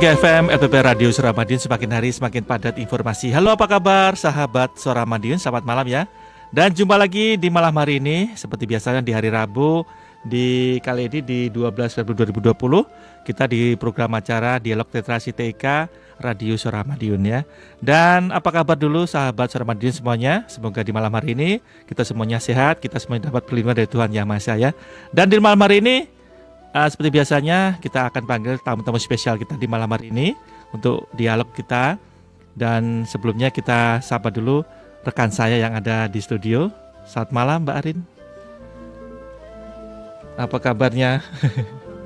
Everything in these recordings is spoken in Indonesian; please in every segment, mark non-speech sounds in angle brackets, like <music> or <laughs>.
93 FM LPP Radio Suara Madiun semakin hari semakin padat informasi. Halo apa kabar sahabat Suara Madiun, selamat malam ya. Dan jumpa lagi di malam hari ini seperti biasanya di hari Rabu di kali ini di 12 Februari 2020 kita di program acara Dialog Literasi TIK Radio Suara Madiun ya. Dan apa kabar dulu sahabat Suara Madiun semuanya? Semoga di malam hari ini kita semuanya sehat, kita semuanya dapat perlindungan dari Tuhan Yang Maha Esa ya. Dan di malam hari ini Uh, seperti biasanya kita akan panggil tamu-tamu spesial kita di malam hari ini untuk dialog kita dan sebelumnya kita sapa dulu rekan saya yang ada di studio. Saat malam Mbak Arin. Apa kabarnya?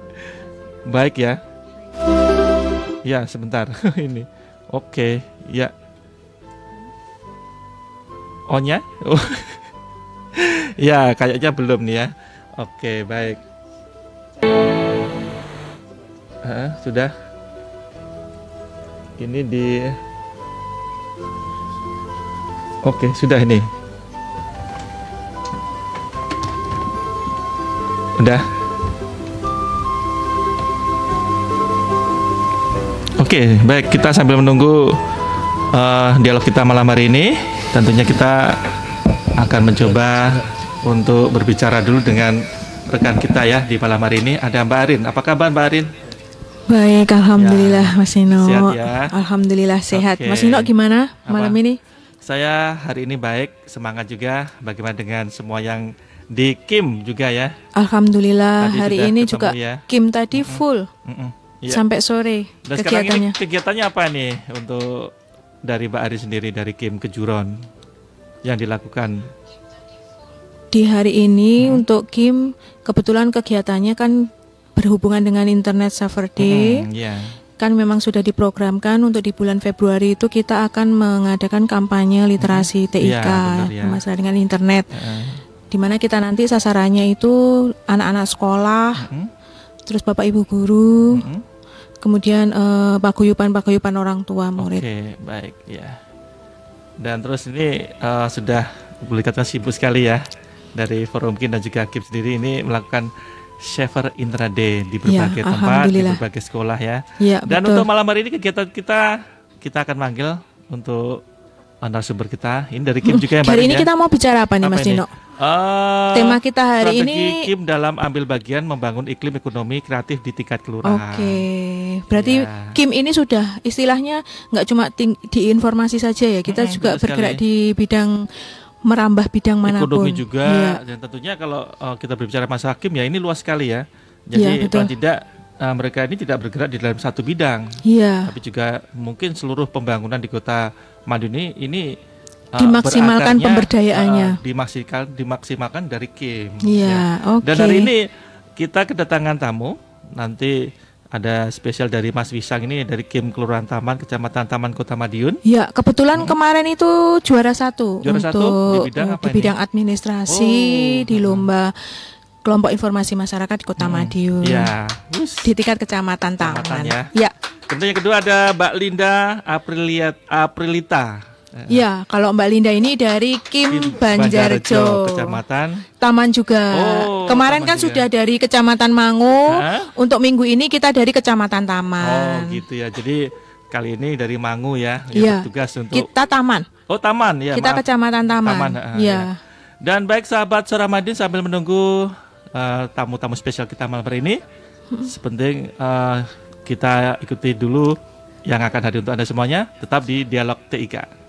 <laughs> Baik ya. Ya, sebentar. <laughs> ini. Oke, ya. Onya? Oh. <laughs> ya, kayaknya belum nih ya. Oke, baik. Uh, sudah. Ini di Oke, sudah ini. Udah. Oke, baik kita sambil menunggu uh, dialog kita malam hari ini, tentunya kita akan mencoba untuk berbicara dulu dengan rekan kita ya di malam hari ini ada Mbak Arin. Apa kabar Mbak Arin? Baik, alhamdulillah ya. Mas Nino. Sehat ya. Alhamdulillah sehat. Okay. Mas Nino gimana Apa? malam ini? Saya hari ini baik, semangat juga. Bagaimana dengan semua yang di Kim juga ya? Alhamdulillah tadi hari ini juga ya. Kim tadi full. Mm -mm. Ya. Sampai sore Dan kegiatannya. Ini kegiatannya apa nih untuk dari Mbak Ari sendiri dari Kim Kejuron yang dilakukan di hari ini hmm. untuk Kim kebetulan kegiatannya kan berhubungan dengan Internet Server Day. Hmm, yeah. Kan memang sudah diprogramkan untuk di bulan Februari itu kita akan mengadakan kampanye literasi hmm. TIK yeah, ya. masalah dengan internet. Uh. Di mana kita nanti sasarannya itu anak-anak sekolah, hmm. terus Bapak Ibu guru, hmm. kemudian uh, paguyupan-paguyupan orang tua murid. Oke, okay, baik ya. Dan terus ini uh, sudah boleh katakan sibuk sekali ya dari Forum Kin dan juga KIP sendiri ini melakukan Shaver intraday di berbagai ya, tempat, di berbagai sekolah ya. ya dan betul. untuk malam hari ini kegiatan kita kita akan manggil untuk narasumber kita. Ini dari Kim juga ya Hari ini ya. kita mau bicara apa nih apa Mas Dino? Uh, Tema kita hari ini Kim dalam ambil bagian membangun iklim ekonomi kreatif di tingkat kelurahan. Oke, okay. berarti ya. Kim ini sudah istilahnya nggak cuma di informasi saja ya, kita hmm, juga bergerak sekali. di bidang merambah bidang mana pun. Ekonomi juga ya. dan tentunya kalau uh, kita berbicara masalah hakim ya ini luas sekali ya. Jadi ya, paling tidak uh, mereka ini tidak bergerak di dalam satu bidang, ya. tapi juga mungkin seluruh pembangunan di kota Madiun ini uh, dimaksimalkan pemberdayaannya, uh, dimaksimalkan dimaksimalkan dari Kim. Iya, ya. oke. Okay. Dan hari ini kita kedatangan tamu nanti ada spesial dari Mas Wisang ini dari Kim Kelurahan Taman Kecamatan Taman Kota Madiun. Ya, kebetulan hmm. kemarin itu juara satu juara untuk satu di bidang apa di ini? bidang administrasi oh. di lomba kelompok informasi masyarakat di Kota hmm. Madiun. Ya, di tingkat kecamatan Taman. Ya. ya. Kemudian yang kedua ada Mbak Linda Aprilia Aprilita Ya, kalau Mbak Linda ini dari Kim, Kim Banjarjo, Kecamatan Taman juga. Oh, Kemarin Taman kan juga. sudah dari Kecamatan Mangu. Hah? Untuk minggu ini kita dari Kecamatan Taman. Oh, gitu ya. Jadi kali ini dari Mangu ya, ya tugas untuk Kita Taman. Oh, Taman ya. Kita maaf. Kecamatan Taman. Taman uh, ya. ya. Dan baik sahabat Soramadin sambil menunggu uh, tamu-tamu spesial kita malam hari ini, hmm. sepenting uh, kita ikuti dulu yang akan hadir untuk Anda semuanya tetap di Dialog TIK.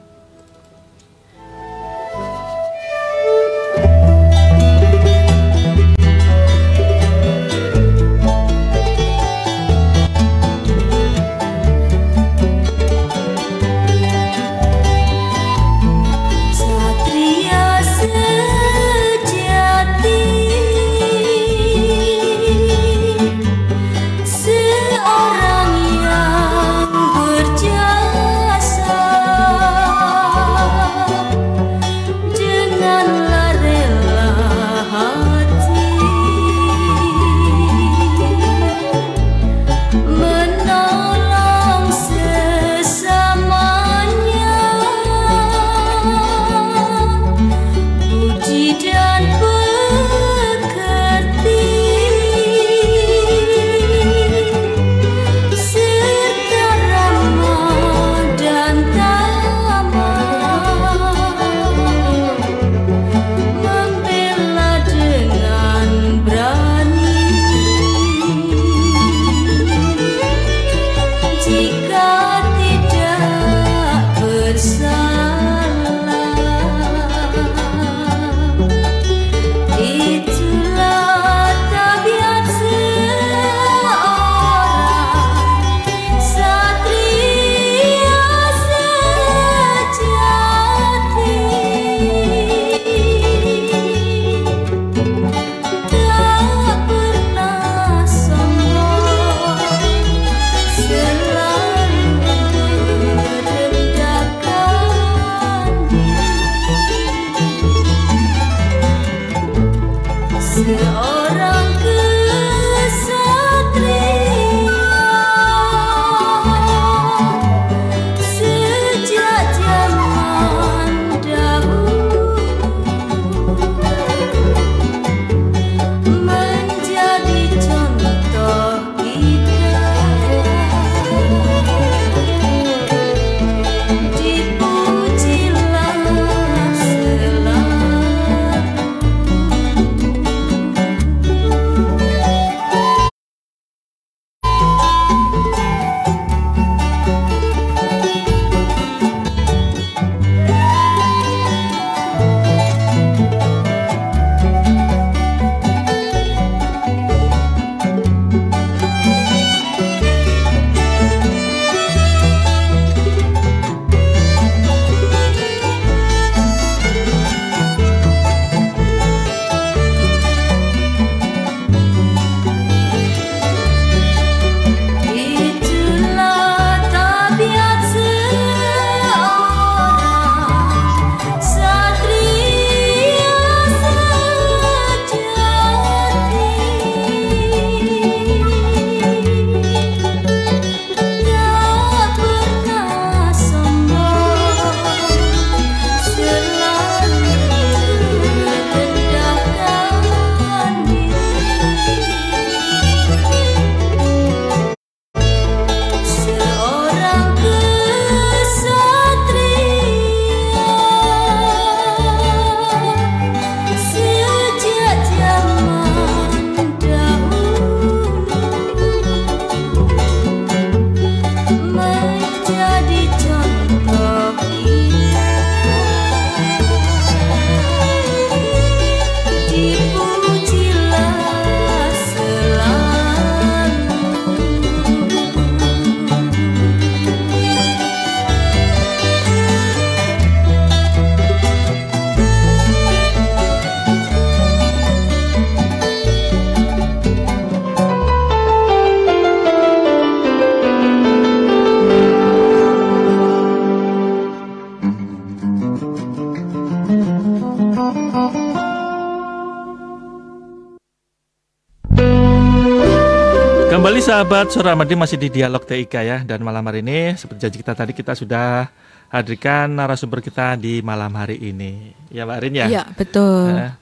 Sahabat Suramadi masih di dialog TIK ya dan malam hari ini seperti janji kita tadi kita sudah hadirkan narasumber kita di malam hari ini. Ya Mbak Rin ya? Iya, betul. Nah.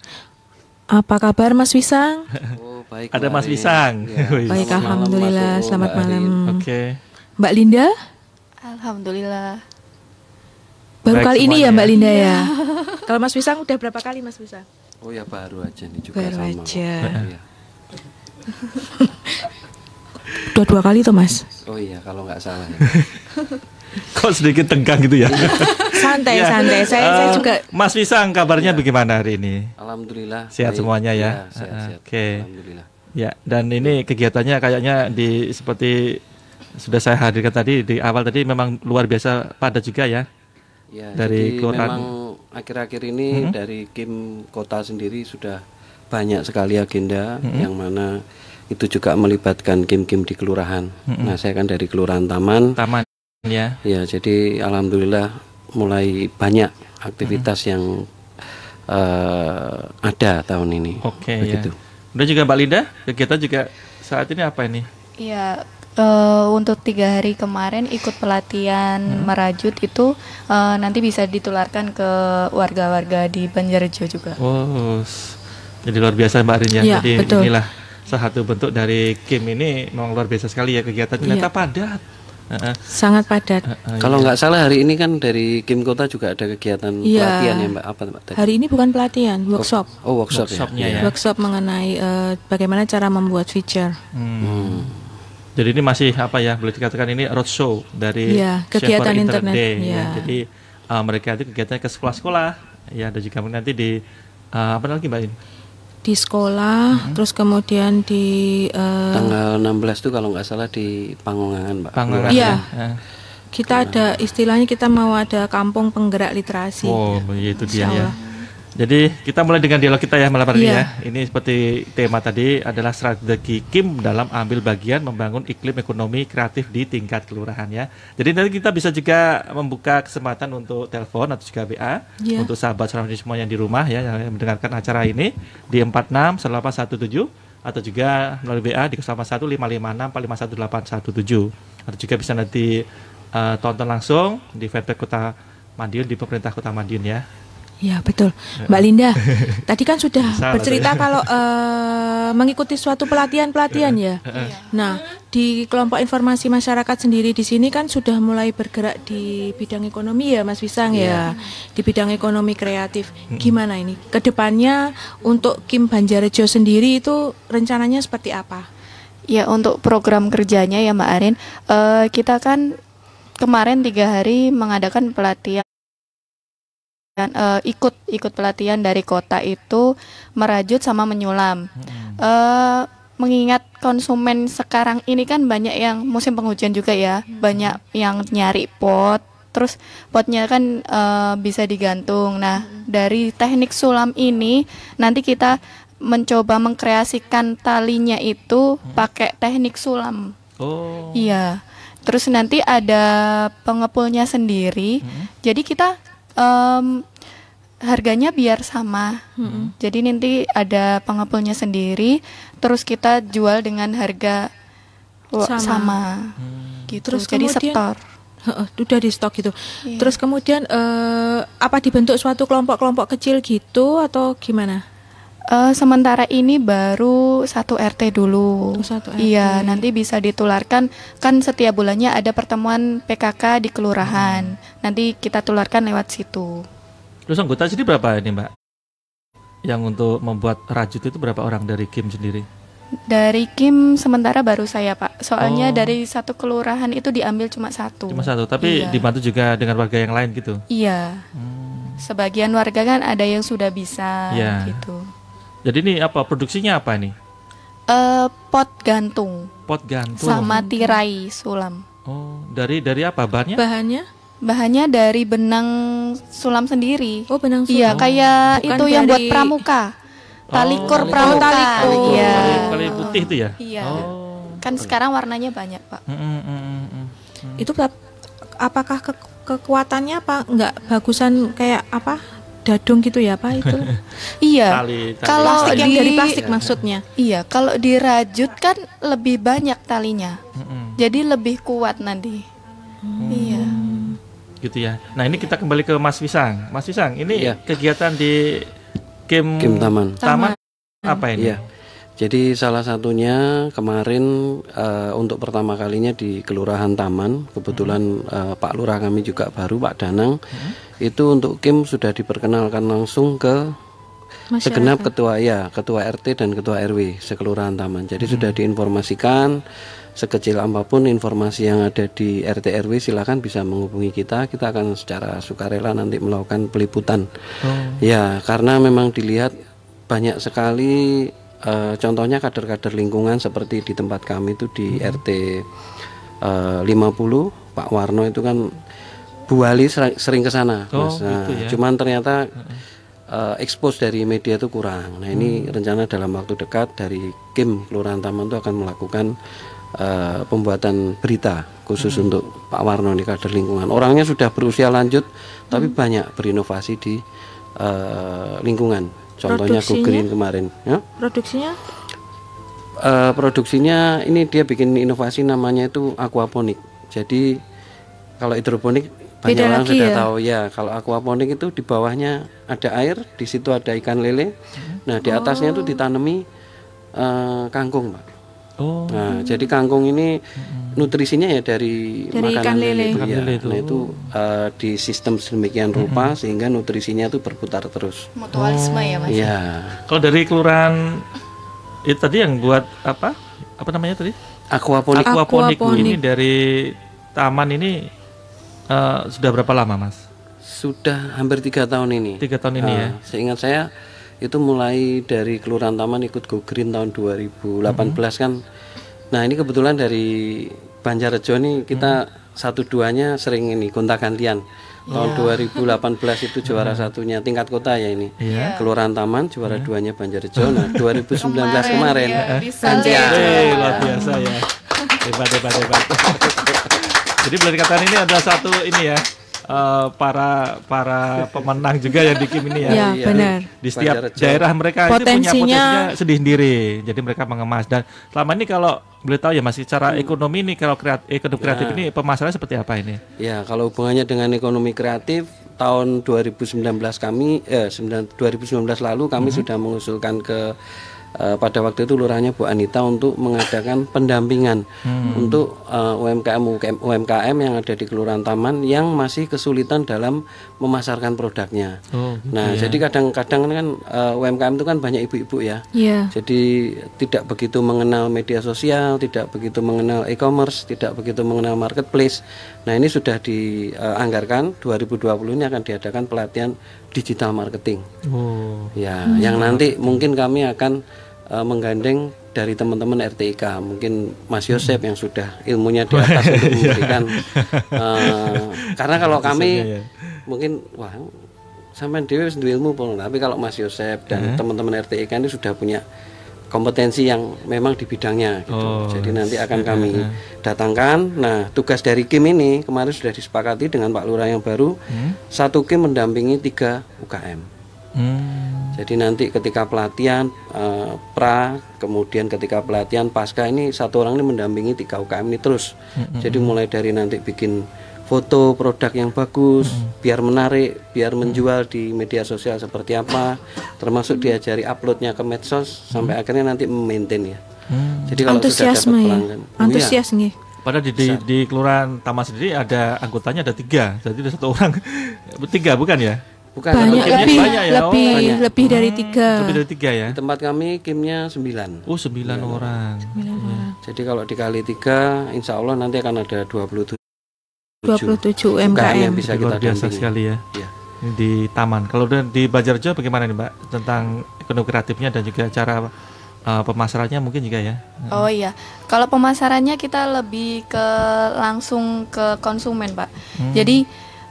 Apa kabar Mas Wisang? Oh, baik. Ada Mas Wisang. <laughs> Ya. baik, selamat alhamdulillah. Malam, selamat malam. Oke. Okay. Mbak Linda? Alhamdulillah. Baru Baik kali semuanya. ini ya Mbak Linda ya. ya. Kalau Mas Wisang udah berapa kali Mas Wisang? Oh ya baru aja nih juga baru sama. aja. Ya. <laughs> Udah dua kali tuh mas Oh iya kalau nggak salah ya. <laughs> Kok sedikit tegang gitu ya? <laughs> santai ya. santai. Saya, uh, saya eh, juga. Mas Wisang kabarnya ya. bagaimana hari ini? Alhamdulillah. Sehat baik. semuanya ya. ya Oke. Okay. Alhamdulillah. Ya dan ini kegiatannya kayaknya di seperti sudah saya hadirkan tadi di awal tadi memang luar biasa padat juga ya. Ya. Dari jadi memang akhir-akhir ini hmm? dari Kim Kota sendiri sudah banyak sekali agenda hmm? yang mana itu juga melibatkan kim-kim di kelurahan. Mm-hmm. Nah, saya kan dari kelurahan Taman. Taman ya. Ya, jadi alhamdulillah mulai banyak aktivitas mm-hmm. yang uh, ada tahun ini. Oke, okay, begitu. Ya. Udah juga Mbak Linda, kegiatan juga saat ini apa ini? Iya, uh, untuk tiga hari kemarin ikut pelatihan hmm. merajut itu uh, nanti bisa ditularkan ke warga-warga di Banjarjo juga. Oh, jadi luar biasa Mbak Rin ya. ya jadi betul. inilah satu bentuk dari game ini memang luar biasa sekali ya kegiatan ternyata iya. padat. Sangat padat. Uh, uh, Kalau iya. nggak salah hari ini kan dari Kim Kota juga ada kegiatan iya. pelatihan ya Mbak apa Mbak? Tadi? Hari ini bukan pelatihan, workshop. Oh, oh workshop ya? Workshopnya ya. Workshop mengenai uh, bagaimana cara membuat feature. Hmm. Hmm. Jadi ini masih apa ya boleh dikatakan ini roadshow dari ya, kegiatan internet. Day, ya. Ya. Jadi uh, mereka itu kegiatannya ke sekolah-sekolah ya dan juga nanti di uh, apa lagi Mbak In? Di sekolah, hmm. terus kemudian di uh, tanggal 16 itu kalau nggak salah di Pangongangan, Mbak. Pangongangan. Iya. Ya. Kita ada istilahnya kita mau ada kampung penggerak literasi. Oh, ya. itu dia ya. Jadi kita mulai dengan dialog kita ya malam hari ini yeah. ya. Ini seperti tema tadi adalah strategi Kim dalam ambil bagian membangun iklim ekonomi kreatif di tingkat kelurahan ya. Jadi nanti kita bisa juga membuka kesempatan untuk telepon atau juga WA yeah. untuk sahabat sahabat semua yang di rumah ya yang mendengarkan acara ini di 46 1817 atau juga melalui WA di 081 atau juga bisa nanti uh, tonton langsung di fanpage Kota Madiun di pemerintah Kota Madiun ya. Ya betul, Mbak Linda. <laughs> tadi kan sudah Salah bercerita kalau uh, <laughs> mengikuti suatu pelatihan-pelatihan ya. Iya. Nah, di kelompok informasi masyarakat sendiri di sini kan sudah mulai bergerak di bidang ekonomi ya, Mas Wisang ya, iya. di bidang ekonomi kreatif. Gimana ini? Ke depannya untuk Kim Banjarjo sendiri itu rencananya seperti apa? Ya untuk program kerjanya ya Mbak Arin, uh, kita kan kemarin tiga hari mengadakan pelatihan dan uh, ikut ikut pelatihan dari kota itu merajut sama menyulam. Hmm. Uh, mengingat konsumen sekarang ini kan banyak yang musim penghujan juga ya, hmm. banyak yang nyari pot. Terus potnya kan uh, bisa digantung. Nah, hmm. dari teknik sulam ini nanti kita mencoba mengkreasikan talinya itu hmm. pakai teknik sulam. Oh. Iya. Terus nanti ada pengepulnya sendiri. Hmm. Jadi kita um, harganya biar sama. Hmm. Jadi nanti ada pengepulnya sendiri, terus kita jual dengan harga sama. sama. Hmm. Gitu. Terus jadi kemudian, setor. Uh, udah di stok gitu. Yeah. Terus kemudian uh, apa dibentuk suatu kelompok-kelompok kecil gitu atau gimana? Uh, sementara ini baru satu RT dulu. Oh, satu RT. Iya, nanti bisa ditularkan kan setiap bulannya ada pertemuan PKK di kelurahan. Hmm. Nanti kita tularkan lewat situ. Terus anggota sini berapa ini Mbak? Yang untuk membuat rajut itu berapa orang dari Kim sendiri? Dari Kim sementara baru saya Pak. Soalnya oh. dari satu kelurahan itu diambil cuma satu. Cuma satu, tapi iya. dibantu juga dengan warga yang lain gitu. Iya. Hmm. Sebagian warga kan ada yang sudah bisa ya. gitu. Jadi ini apa produksinya apa ini? Uh, pot gantung. Pot gantung. Sama tirai sulam. Oh, dari dari apa bahannya? Bahannya? Bahannya dari benang sulam sendiri. Oh, benang sulam. Iya, kayak Bukan itu yang buat pramuka. Talikur oh, pramuka. Talikur. Iya. Tali putih itu ya? Iya. Oh. Kan sekarang warnanya banyak, Pak. Mm, mm, mm, mm, mm. Itu apakah ke kekuatannya apa enggak bagusan kayak apa dadung gitu ya pak itu <laughs> iya tali, tali. kalau plastik yang dari plastik iya. maksudnya iya kalau dirajut kan lebih banyak talinya mm -hmm. jadi lebih kuat nanti hmm. iya gitu ya. Nah ini kita kembali ke Mas Wisang. Mas Wisang, ini ya. kegiatan di game, game taman. Taman apa ini? Iya. Jadi salah satunya kemarin uh, untuk pertama kalinya di Kelurahan Taman, kebetulan uh, Pak Lurah kami juga baru Pak Danang, hmm. itu untuk Kim sudah diperkenalkan langsung ke Masyarakat. segenap ketua ya, ketua RT dan ketua RW sekelurahan Taman. Jadi hmm. sudah diinformasikan sekecil apa pun informasi yang ada di RT RW silakan bisa menghubungi kita kita akan secara sukarela nanti melakukan peliputan oh. ya karena memang dilihat banyak sekali uh, contohnya kader-kader lingkungan seperti di tempat kami itu di hmm. RT uh, 50 Pak Warno itu kan Bu Wali sering, sering ke sana oh, nah, gitu ya. cuman ternyata uh, expose dari media itu kurang. Nah ini hmm. rencana dalam waktu dekat dari Kim Kelurahan Taman itu akan melakukan uh, pembuatan berita khusus hmm. untuk Pak Warno di kader lingkungan. Orangnya sudah berusia lanjut, hmm. tapi banyak berinovasi di uh, lingkungan. Contohnya Go Green kemarin. Ya? Produksinya? Uh, produksinya ini dia bikin inovasi namanya itu aquaponik. Jadi kalau hidroponik banyak Beda orang sudah ya? tahu ya. Kalau aquaponik itu di bawahnya ada air, di situ ada ikan lele. Hmm. Nah di atasnya itu oh. ditanami uh, kangkung, Pak. Oh. Nah, jadi kangkung ini nutrisinya ya dari, dari makanan ikan lele. Itu, ya. lele itu. Nah, itu uh, di sistem sedemikian rupa hmm. sehingga nutrisinya itu berputar terus. Mutualisme oh. ya, Mas. Iya. Kalau dari kelurahan itu tadi yang buat apa? Apa namanya tadi? Aquaponik. Aquaponik, Aquaponik. ini dari taman ini uh, sudah berapa lama, Mas? Sudah hampir tiga tahun ini. Tiga tahun ini uh, ya. Seingat saya itu mulai dari Kelurahan Taman ikut Go Green tahun 2018 hmm. kan. Nah ini kebetulan dari Banjarjo nih kita hmm. satu duanya sering ini gonta gantian tahun 2018 itu juara satunya tingkat kota ya ini. Yeah. Kelurahan Taman juara yeah. duanya Banjarjo. Nah <laughs> 2019 kemarin, kemarin ya, ya. Hey, luar biasa ya. <laughs> Hebat hebat hebat. <laughs> Jadi boleh dikatakan ini adalah satu ini ya uh, para para pemenang juga yang di Kim ini ya. Ya, iya. benar. Di setiap daerah mereka potensinya, itu punya potensinya sendiri-sendiri. Jadi mereka mengemas dan selama ini kalau boleh tahu ya masih cara hmm. ekonomi ini kalau kreatif, ekonomi ya. kreatif ini pemasarannya seperti apa ini? Ya, kalau hubungannya dengan ekonomi kreatif tahun 2019 kami eh 2019 lalu kami hmm. sudah mengusulkan ke uh, pada waktu itu lurahnya Bu Anita untuk mengadakan pendampingan hmm. untuk uh, UMKM UMKM yang ada di Kelurahan Taman yang masih kesulitan dalam memasarkan produknya. Oh, gitu nah, ya. jadi kadang-kadang kan uh, UMKM itu kan banyak ibu-ibu ya. Yeah. Jadi tidak begitu mengenal media sosial, tidak begitu mengenal e-commerce, tidak begitu mengenal marketplace. Nah, ini sudah dianggarkan uh, 2020 ini akan diadakan pelatihan digital marketing. Oh. Ya, hmm. yang nanti mungkin kami akan uh, menggandeng dari teman-teman RTIK, mungkin Mas Yosep hmm. yang sudah ilmunya di atas <laughs> untuk iya. memberikan. uh, karena kalau kami ya. mungkin wah sampai dewi sendiri ilmu pun, tapi kalau Mas Yosep dan teman-teman RTIK ini sudah punya kompetensi yang memang di bidangnya gitu. Oh, Jadi nanti akan kami datangkan. Nah, tugas dari Kim ini kemarin sudah disepakati dengan Pak Lurah yang baru. Hmm? Satu Kim mendampingi tiga UKM. Hmm. Jadi nanti ketika pelatihan uh, pra, kemudian ketika pelatihan pasca ini satu orang ini mendampingi tiga UKM ini terus. Hmm. Jadi mulai dari nanti bikin foto produk yang bagus hmm. biar menarik biar menjual di media sosial seperti apa termasuk diajari uploadnya ke medsos sampai akhirnya nanti memaintain ya hmm. jadi kalau sudah dapat ya? pelanggan ya? antusias oh, iya. Padahal di, di, di kelurahan Taman sendiri ada anggotanya ada tiga, jadi ada satu orang <laughs> tiga bukan ya? Bukan banyak lebih banyak ya? lebih oh, banyak. lebih dari hmm, tiga. Lebih dari tiga ya? Di tempat kami kimnya sembilan. Oh sembilan, orang. Sembilan orang. Jadi kalau dikali tiga, insya Allah nanti akan ada dua puluh tujuh 27 UMKM yang bisa kita luar biasa sekali ya. ya. Di taman. Kalau di Banjarjo bagaimana nih Mbak tentang ekonomi kreatifnya dan juga cara uh, pemasarannya mungkin juga ya. Oh iya. Kalau pemasarannya kita lebih ke langsung ke konsumen, Pak. Hmm. Jadi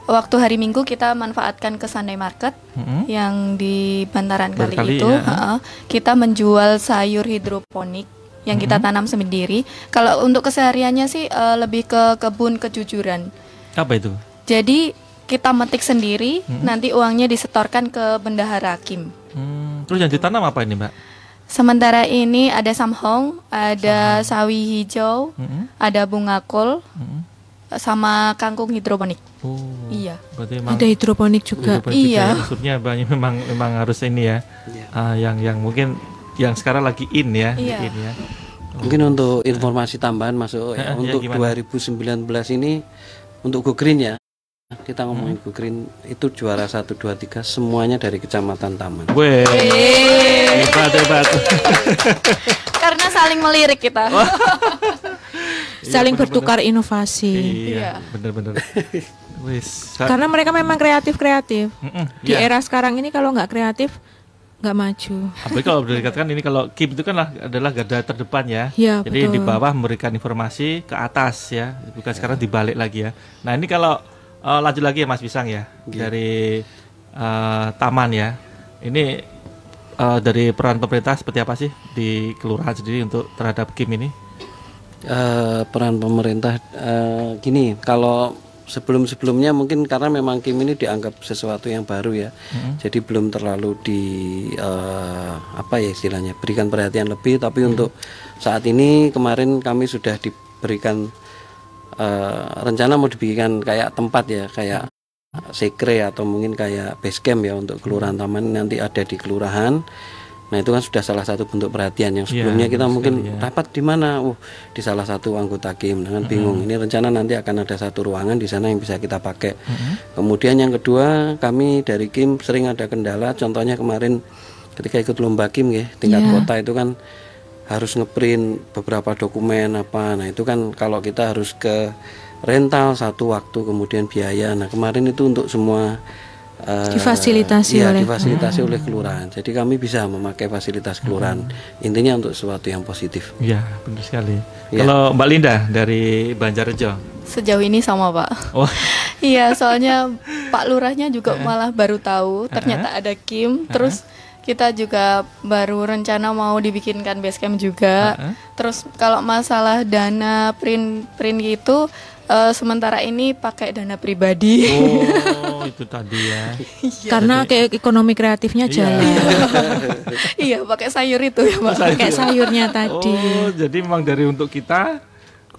waktu hari Minggu kita manfaatkan ke Sunday Market hmm. yang di Bantaran kali, kali itu, ya. uh, kita menjual sayur hidroponik yang kita hmm. tanam sendiri. Kalau untuk kesehariannya sih uh, lebih ke kebun kejujuran. Apa itu? Jadi kita metik sendiri, hmm. nanti uangnya disetorkan ke bendahara Kim. Hmm. Terus yang ditanam apa ini, Mbak? Sementara ini ada samhong, ada sawi hijau, hmm. ada bunga kol, hmm. Sama kangkung hidroponik. Oh, iya. ada hidroponik juga. Hidroponik iya. Maksudnya banyak memang memang harus ini ya, yeah. uh, yang yang mungkin yang sekarang lagi in ya, iya. in ya. Mungkin untuk informasi tambahan masuk ya, untuk ya, 2019 ini untuk Go Green ya kita ngomongin hmm. Go Green itu juara 1 2 3 semuanya dari Kecamatan Taman. Weh. Hebat hebat. <laughs> Karena saling melirik kita. Saling iya, bertukar inovasi. Iya, benar-benar. <laughs> Wis. Karena mereka memang kreatif-kreatif. Di yeah. era sekarang ini kalau nggak kreatif nggak maju. Apalagi kalau boleh dikatakan ini kalau Kim itu kan lah, adalah garda terdepan ya. ya Jadi betul. di bawah memberikan informasi ke atas ya, bukan sekarang dibalik lagi ya. Nah ini kalau uh, lanjut lagi ya Mas Pisang ya, ya. dari uh, taman ya. Ini uh, dari peran pemerintah seperti apa sih di kelurahan sendiri untuk terhadap Kim ini? Uh, peran pemerintah uh, gini, kalau sebelum-sebelumnya mungkin karena memang Kim ini dianggap sesuatu yang baru ya, hmm. jadi belum terlalu di uh, apa ya istilahnya berikan perhatian lebih. Tapi hmm. untuk saat ini kemarin kami sudah diberikan uh, rencana mau dibikin kayak tempat ya, kayak sekre atau mungkin kayak base camp ya untuk kelurahan taman nanti ada di kelurahan Nah itu kan sudah salah satu bentuk perhatian yang iya, sebelumnya ya, kita mungkin ya. rapat di mana, uh di salah satu anggota kim, dengan bingung. Mm -hmm. Ini rencana nanti akan ada satu ruangan di sana yang bisa kita pakai. Mm -hmm. Kemudian yang kedua kami dari kim sering ada kendala, contohnya kemarin ketika ikut lomba kim ya tingkat yeah. kota itu kan harus ngeprint beberapa dokumen apa. Nah itu kan kalau kita harus ke rental satu waktu kemudian biaya. Nah kemarin itu untuk semua uh, difasilitasi ya, oleh difasilitasi hmm. oleh kelurahan. Jadi kami bisa memakai fasilitas kelurahan. Hmm. Intinya untuk sesuatu yang positif. Iya, benar sekali. Ya. Kalau Mbak Linda dari Banjarjo. Sejauh ini sama, Pak. Oh. <laughs> Iya, soalnya Pak Lurahnya juga malah baru tahu ternyata ada Kim terus kita juga baru rencana mau dibikinkan basecamp juga. Uh -huh. Terus kalau masalah dana print print gitu uh, sementara ini pakai dana pribadi. Oh, itu tadi ya. Iya. Karena kayak ekonomi kreatifnya iya. jalan. <laughs> iya, pakai sayur itu ya, Pak. Pakai sayurnya tadi. Oh, jadi memang dari untuk kita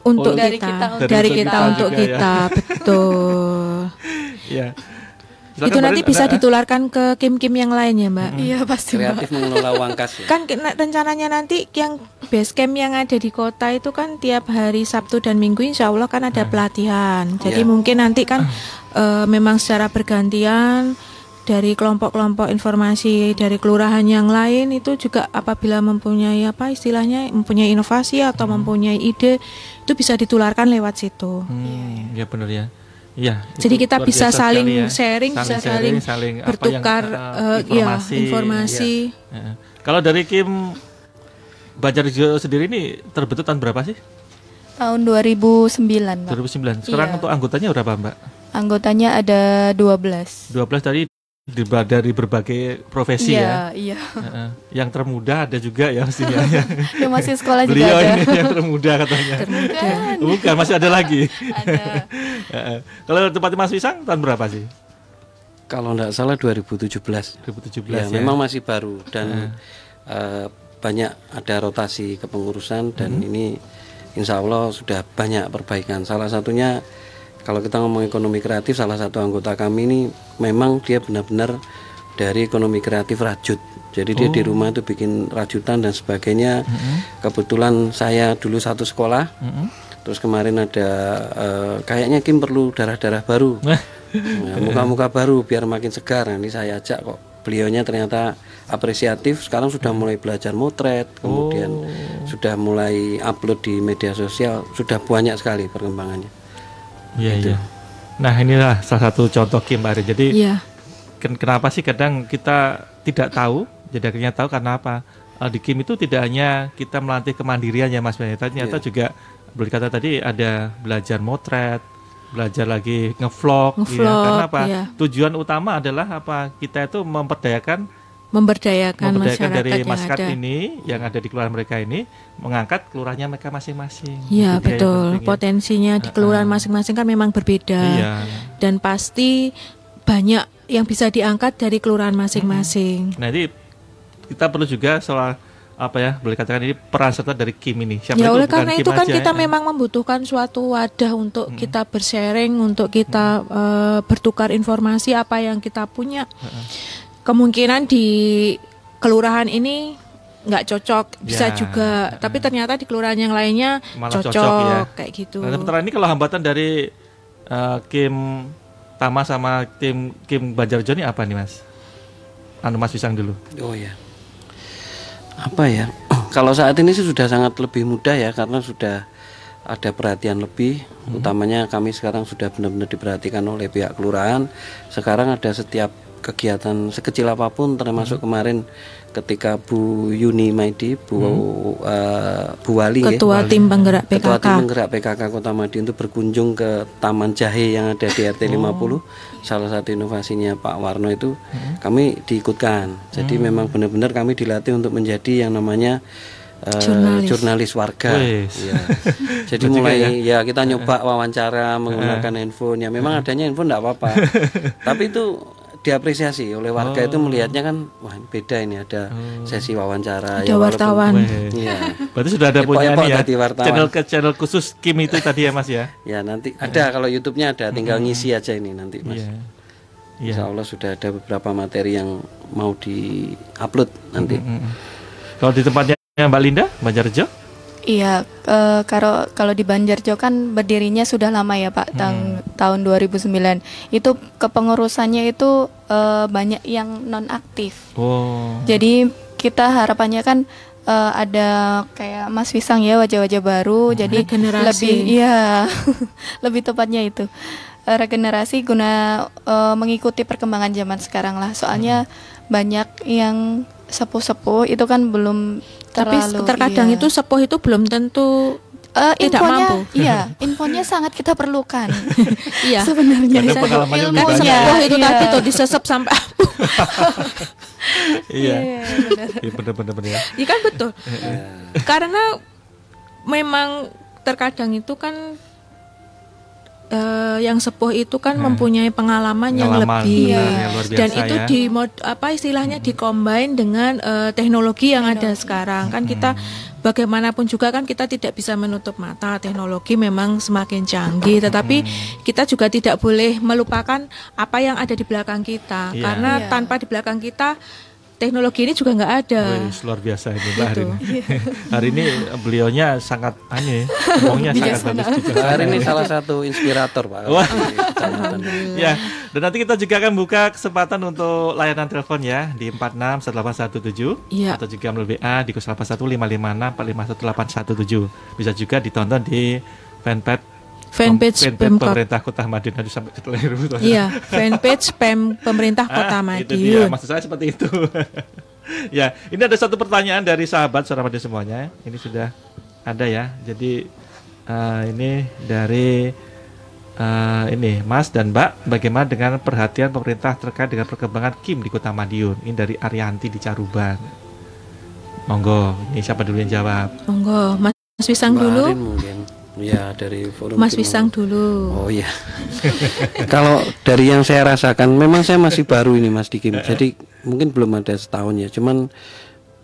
untuk dari kita, kita dari, dari kita, kita untuk ya. kita, ya. betul. <laughs> ya. Silakan itu nanti bisa ditularkan ke kim-kim yang lain ya mbak? Iya hmm. pasti Kreatif mbak. mengelola uang kas ya? Kan rencananya nanti yang base camp yang ada di kota itu kan tiap hari Sabtu dan Minggu insya Allah kan ada hmm. pelatihan Jadi yeah. mungkin nanti kan uh, memang secara bergantian dari kelompok-kelompok informasi dari kelurahan yang lain itu juga apabila mempunyai apa istilahnya mempunyai inovasi atau hmm. mempunyai ide itu bisa ditularkan lewat situ. Hmm, ya benar ya. Ya, Jadi kita bisa saling ya. sharing, saling bisa saling, saling bertukar yang, uh, informasi. Ya, informasi. Ya. Ya. Kalau dari Kim Banjar sendiri ini terbentuk tahun berapa sih? Tahun 2009, Mbak. 2009. Sekarang iya. untuk anggotanya berapa, Mbak? Anggotanya ada 12. 12 dari dari berbagai profesi iya, ya. Iya. Yang termuda ada juga ya mestinya. <laughs> yang masih sekolah juga Beliau ada. ini yang termuda katanya. Termuda. Bukan, masih ada lagi. ada. <laughs> Kalau tempat Mas Wisang tahun berapa sih? Kalau enggak salah 2017. 2017 ya. ya. Memang masih baru dan uh, banyak ada rotasi kepengurusan dan hmm. ini insya Allah sudah banyak perbaikan. Salah satunya kalau kita ngomong ekonomi kreatif salah satu anggota kami ini memang dia benar-benar dari ekonomi kreatif rajut jadi oh. dia di oh. rumah itu bikin rajutan dan sebagainya mm-hmm. kebetulan saya dulu satu sekolah mm-hmm. terus kemarin ada uh, kayaknya Kim perlu darah-darah baru nah, <laughs> muka-muka baru biar makin segar nah, ini saya ajak kok beliaunya ternyata apresiatif sekarang sudah mulai belajar motret kemudian oh. sudah mulai upload di media sosial sudah banyak sekali perkembangannya Iya iya. Nah inilah salah satu contoh Kim Ari. Jadi ya. ken kenapa sih kadang kita tidak tahu, jadi akhirnya tahu karena apa? Uh, di Kim itu tidak hanya kita melatih kemandirian ya Mas Benita, ternyata ya. juga berkata tadi ada belajar motret, belajar lagi ngevlog, nge ya. karena apa? Ya. Tujuan utama adalah apa? Kita itu memperdayakan memberdayakan, memberdayakan masyarakat dari yang masyarakat ada. ini yang ada di kelurahan mereka ini mengangkat kelurahannya mereka masing-masing. Iya betul. Potensinya di kelurahan masing-masing kan memang berbeda. Iya. Dan pasti banyak yang bisa diangkat dari kelurahan masing-masing. Nah, ini kita perlu juga soal apa ya boleh katakan ini peran serta dari Kim ini. Siapa ya oleh karena itu kan kita ya. memang membutuhkan suatu wadah untuk hmm. kita bersharing, untuk kita hmm. uh, bertukar informasi apa yang kita punya. Hmm kemungkinan di kelurahan ini nggak cocok bisa ya, juga uh, tapi ternyata di kelurahan yang lainnya cocok, cocok ya. kayak gitu. Nah, sementara ini kalau hambatan dari uh, Kim Tama sama tim Kim Banjarjo ini apa nih Mas? Anu Mas Pisang dulu. Oh ya. Apa ya? <clears throat> kalau saat ini sih sudah sangat lebih mudah ya karena sudah ada perhatian lebih hmm. utamanya kami sekarang sudah benar-benar diperhatikan oleh pihak kelurahan sekarang ada setiap kegiatan sekecil apa pun termasuk hmm. kemarin ketika Bu Yuni Maidi Bu hmm. uh, Bu Wali Ketua ya, Tim Penggerak PKK Ketua Tim Penggerak PKK Kota Madiun itu berkunjung ke Taman Jahe yang ada di RT oh. 50 salah satu inovasinya Pak Warno itu hmm. kami diikutkan jadi hmm. memang benar-benar kami dilatih untuk menjadi yang namanya Uh, jurnalis. jurnalis warga. Ya. <laughs> Jadi mulai ya. ya kita nyoba wawancara menggunakan handphone. Ya memang adanya handphone tidak apa-apa. <laughs> Tapi itu diapresiasi oleh warga oh. itu melihatnya kan wah beda ini ada oh. sesi wawancara ada ya, wartawan iya berarti sudah ada punya ya channel ke channel khusus Kim itu tadi ya Mas ya ya nanti ada kalau YouTube-nya ada tinggal hmm. ngisi aja ini nanti Mas yeah. Yeah. Insya Allah sudah ada beberapa materi yang mau di upload nanti hmm. kalau di tempatnya Mbak Linda Banjarjo Iya, uh, kalau kalau di Banjarjo kan berdirinya sudah lama ya Pak, hmm. tahun 2009. Itu kepengurusannya itu uh, banyak yang non aktif. Oh. Jadi kita harapannya kan uh, ada kayak Mas Wisang ya wajah-wajah baru, hmm. jadi regenerasi. lebih iya <laughs> lebih tepatnya itu regenerasi guna uh, mengikuti perkembangan zaman sekarang lah. Soalnya hmm. banyak yang sepuh-sepuh itu kan belum tapi terkadang iya. itu sepuh itu belum tentu uh, tidak infonya, mampu. Iya, <laughs> infonya sangat kita perlukan. <laughs> iya. Sebenarnya ilmunya oh, itu iya. tadi tuh disesep sampai <laughs> iya. Iya benar benar benar. Iya kan betul. Karena memang terkadang itu kan uh, yang sepuh itu kan hmm. mempunyai pengalaman, pengalaman yang lebih ya. dan itu ya. di mod apa istilahnya hmm. dikombin dengan uh, teknologi yang teknologi. ada sekarang kan kita hmm. bagaimanapun juga kan kita tidak bisa menutup mata teknologi memang semakin canggih tetapi hmm. kita juga tidak boleh melupakan apa yang ada di belakang kita yeah. karena yeah. tanpa di belakang kita teknologi ini juga nggak ada. Wih, luar biasa ini Mbak hari ini. hari ini beliaunya sangat aneh, ngomongnya sangat bagus juga. Hari ini salah satu inspirator Pak. Wah. ya, dan nanti kita juga akan buka kesempatan untuk layanan telepon ya di 461817 ya. atau juga melalui WA di 081556451817. Bisa juga ditonton di fanpage fanpage Pem pemerintah Kota Madiun harus sampai keliru. Iya, fanpage Pem pemerintah ah, Kota Madiun. Itu dia, maksud saya seperti itu. <laughs> ya, ini ada satu pertanyaan dari sahabat Suara Madiun semuanya. Ini sudah ada ya. Jadi uh, ini dari uh, ini Mas dan Mbak, bagaimana dengan perhatian pemerintah terkait dengan perkembangan Kim di Kota Madiun? Ini dari Arianti di Caruban. Monggo, ini siapa dulu yang jawab? Monggo, Mas Wisang dulu. Mungkin. Ya dari forum Mas Wisang dulu. Oh iya. <laughs> Kalau dari yang saya rasakan, memang saya masih baru ini Mas Dikim. Jadi mungkin belum ada setahun ya. Cuman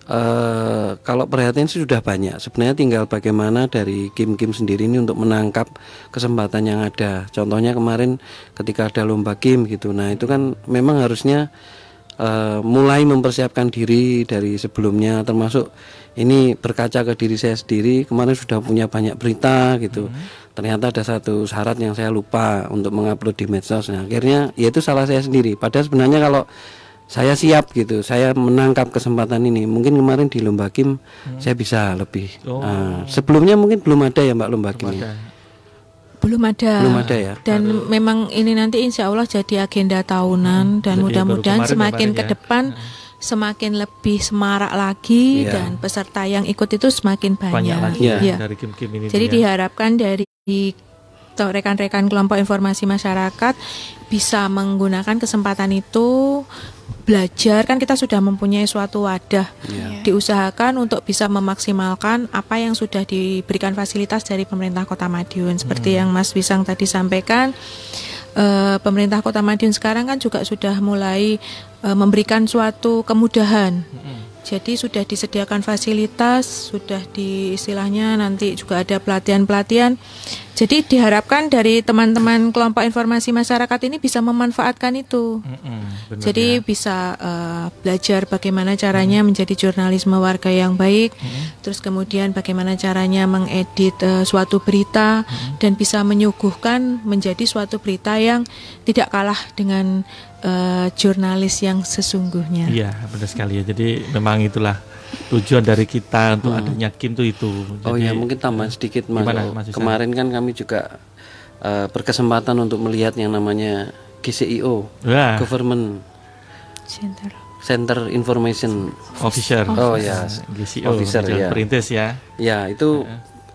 uh, kalau perhatian sih sudah banyak. Sebenarnya tinggal bagaimana dari Kim-Kim sendiri ini untuk menangkap kesempatan yang ada. Contohnya kemarin ketika ada lomba Kim gitu. Nah itu kan memang harusnya uh, mulai mempersiapkan diri dari sebelumnya, termasuk ini berkaca ke diri saya sendiri kemarin sudah punya banyak berita gitu hmm. ternyata ada satu syarat yang saya lupa untuk mengupload di medsos nah akhirnya ya itu salah saya sendiri padahal sebenarnya kalau saya siap gitu saya menangkap kesempatan ini mungkin kemarin di lomba kim hmm. saya bisa lebih oh. uh, sebelumnya mungkin belum ada ya mbak lomba kim ada. belum ada belum ada ya dan Aduh. memang ini nanti insya Allah jadi agenda tahunan hmm. dan mudah-mudahan semakin ke ya. depan hmm semakin lebih semarak lagi yeah. dan peserta yang ikut itu semakin banyak. banyak lagi ya. ya. dari kim-kim ini. Jadi ya. diharapkan dari rekan-rekan kelompok informasi masyarakat bisa menggunakan kesempatan itu belajar kan kita sudah mempunyai suatu wadah yeah. diusahakan untuk bisa memaksimalkan apa yang sudah diberikan fasilitas dari pemerintah Kota Madiun seperti hmm. yang Mas Wisang tadi sampaikan uh, pemerintah Kota Madiun sekarang kan juga sudah mulai uh, memberikan suatu kemudahan. -hmm. Jadi sudah disediakan fasilitas, sudah di istilahnya nanti juga ada pelatihan-pelatihan jadi diharapkan dari teman-teman kelompok informasi masyarakat ini bisa memanfaatkan itu. Mm-hmm, Jadi ya. bisa uh, belajar bagaimana caranya mm-hmm. menjadi jurnalisme warga yang baik, mm-hmm. terus kemudian bagaimana caranya mengedit uh, suatu berita mm-hmm. dan bisa menyuguhkan menjadi suatu berita yang tidak kalah dengan uh, jurnalis yang sesungguhnya. Iya, benar sekali ya. Jadi memang itulah tujuan dari kita untuk hmm. adanya Kim itu itu. Jadi, oh ya mungkin tambah sedikit mas. Gimana, mas Kemarin kan kami juga uh, berkesempatan untuk melihat yang namanya GCIO, Wah. Government Center. Center Information Officer. Oh ya, GCO. Officer ya. Perintis ya. Ya itu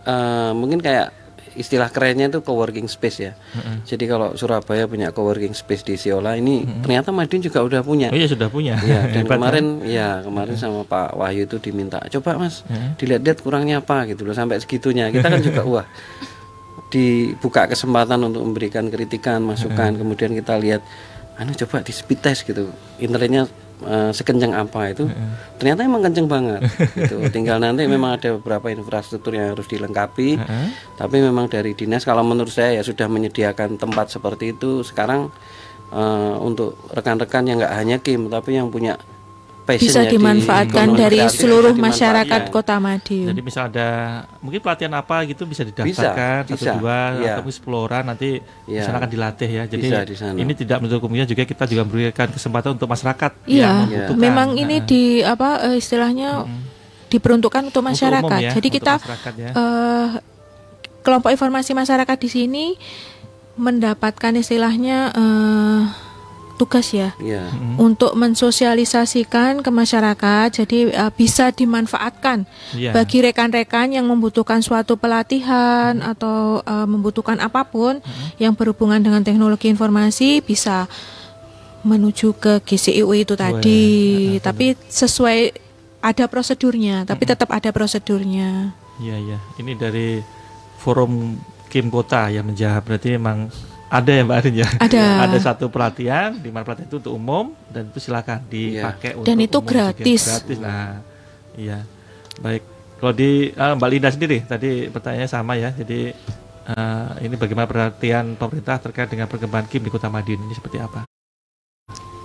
uh, mungkin kayak istilah kerennya itu coworking space ya. Mm-hmm. Jadi kalau Surabaya punya coworking space di Siola ini mm-hmm. ternyata Madiun juga udah punya. Oh iya sudah punya. Ya, dan <laughs> kemarin ya kemarin sama Pak Wahyu itu diminta coba Mas mm-hmm. dilihat-lihat kurangnya apa gitu loh sampai segitunya. Kita kan juga <laughs> wah dibuka kesempatan untuk memberikan kritikan, masukan, mm-hmm. kemudian kita lihat anu coba di speed test gitu. Internetnya uh, sekencang apa itu uh-uh. ternyata emang kenceng banget gitu <laughs> tinggal nanti memang ada beberapa infrastruktur yang harus dilengkapi uh-uh. tapi memang dari dinas kalau menurut saya ya sudah menyediakan tempat seperti itu sekarang uh, untuk rekan-rekan yang nggak hanya Kim tapi yang punya bisa dimanfaatkan di dari seluruh masyarakat Kota Madiun. Jadi misal ada mungkin pelatihan apa gitu bisa didaftarkan bisa, satu bisa, dua ya. atau sepuluh orang nanti ya. sana akan dilatih ya. Jadi bisa ini tidak menutup kemungkinan juga kita juga memberikan kesempatan untuk masyarakat. Iya, ya. memang ini di apa eh, istilahnya hmm. diperuntukkan untuk masyarakat. Untuk ya, Jadi untuk kita ya. uh, kelompok informasi masyarakat di sini mendapatkan istilahnya uh, tugas ya, yeah. untuk mensosialisasikan ke masyarakat, jadi uh, bisa dimanfaatkan yeah. bagi rekan-rekan yang membutuhkan suatu pelatihan hmm. atau uh, membutuhkan apa pun hmm. yang berhubungan dengan teknologi informasi bisa menuju ke GCIU itu tadi, ya. tapi sesuai ada prosedurnya, tapi hmm. tetap ada prosedurnya. Iya iya, ini dari forum Kim Kota yang menjawab berarti memang ada ya Mbak Arin ya. Ada. ada satu pelatihan di mana pelatihan itu untuk umum dan itu silakan dipakai iya. untuk Dan itu gratis. Juga. Gratis. Nah, iya. Baik. Kalau di uh, Mbak Linda sendiri tadi pertanyaannya sama ya. Jadi uh, ini bagaimana perhatian pemerintah terkait dengan perkembangan Kim di Kota Madiun ini seperti apa?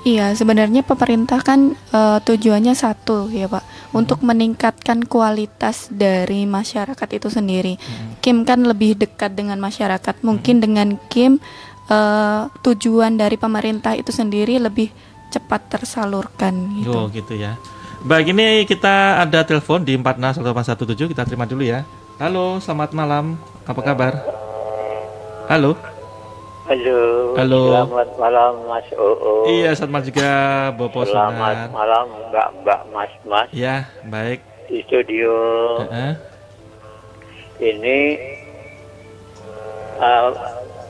Iya, sebenarnya pemerintah kan uh, tujuannya satu ya Pak, hmm. untuk meningkatkan kualitas dari masyarakat itu sendiri. Hmm. Kim kan lebih dekat dengan masyarakat, mungkin hmm. dengan Kim uh, tujuan dari pemerintah itu sendiri lebih cepat tersalurkan. Gitu. Oh gitu ya. Baik ini kita ada telepon di 461817 kita terima dulu ya. Halo, selamat malam. Apa kabar? Halo. Halo. Halo. Selamat malam Mas Oo. Iya, selamat malam juga Bopo Selamat malam Mbak Mbak Mas Mas. Ya, baik. Di studio. Uh -uh. Ini uh,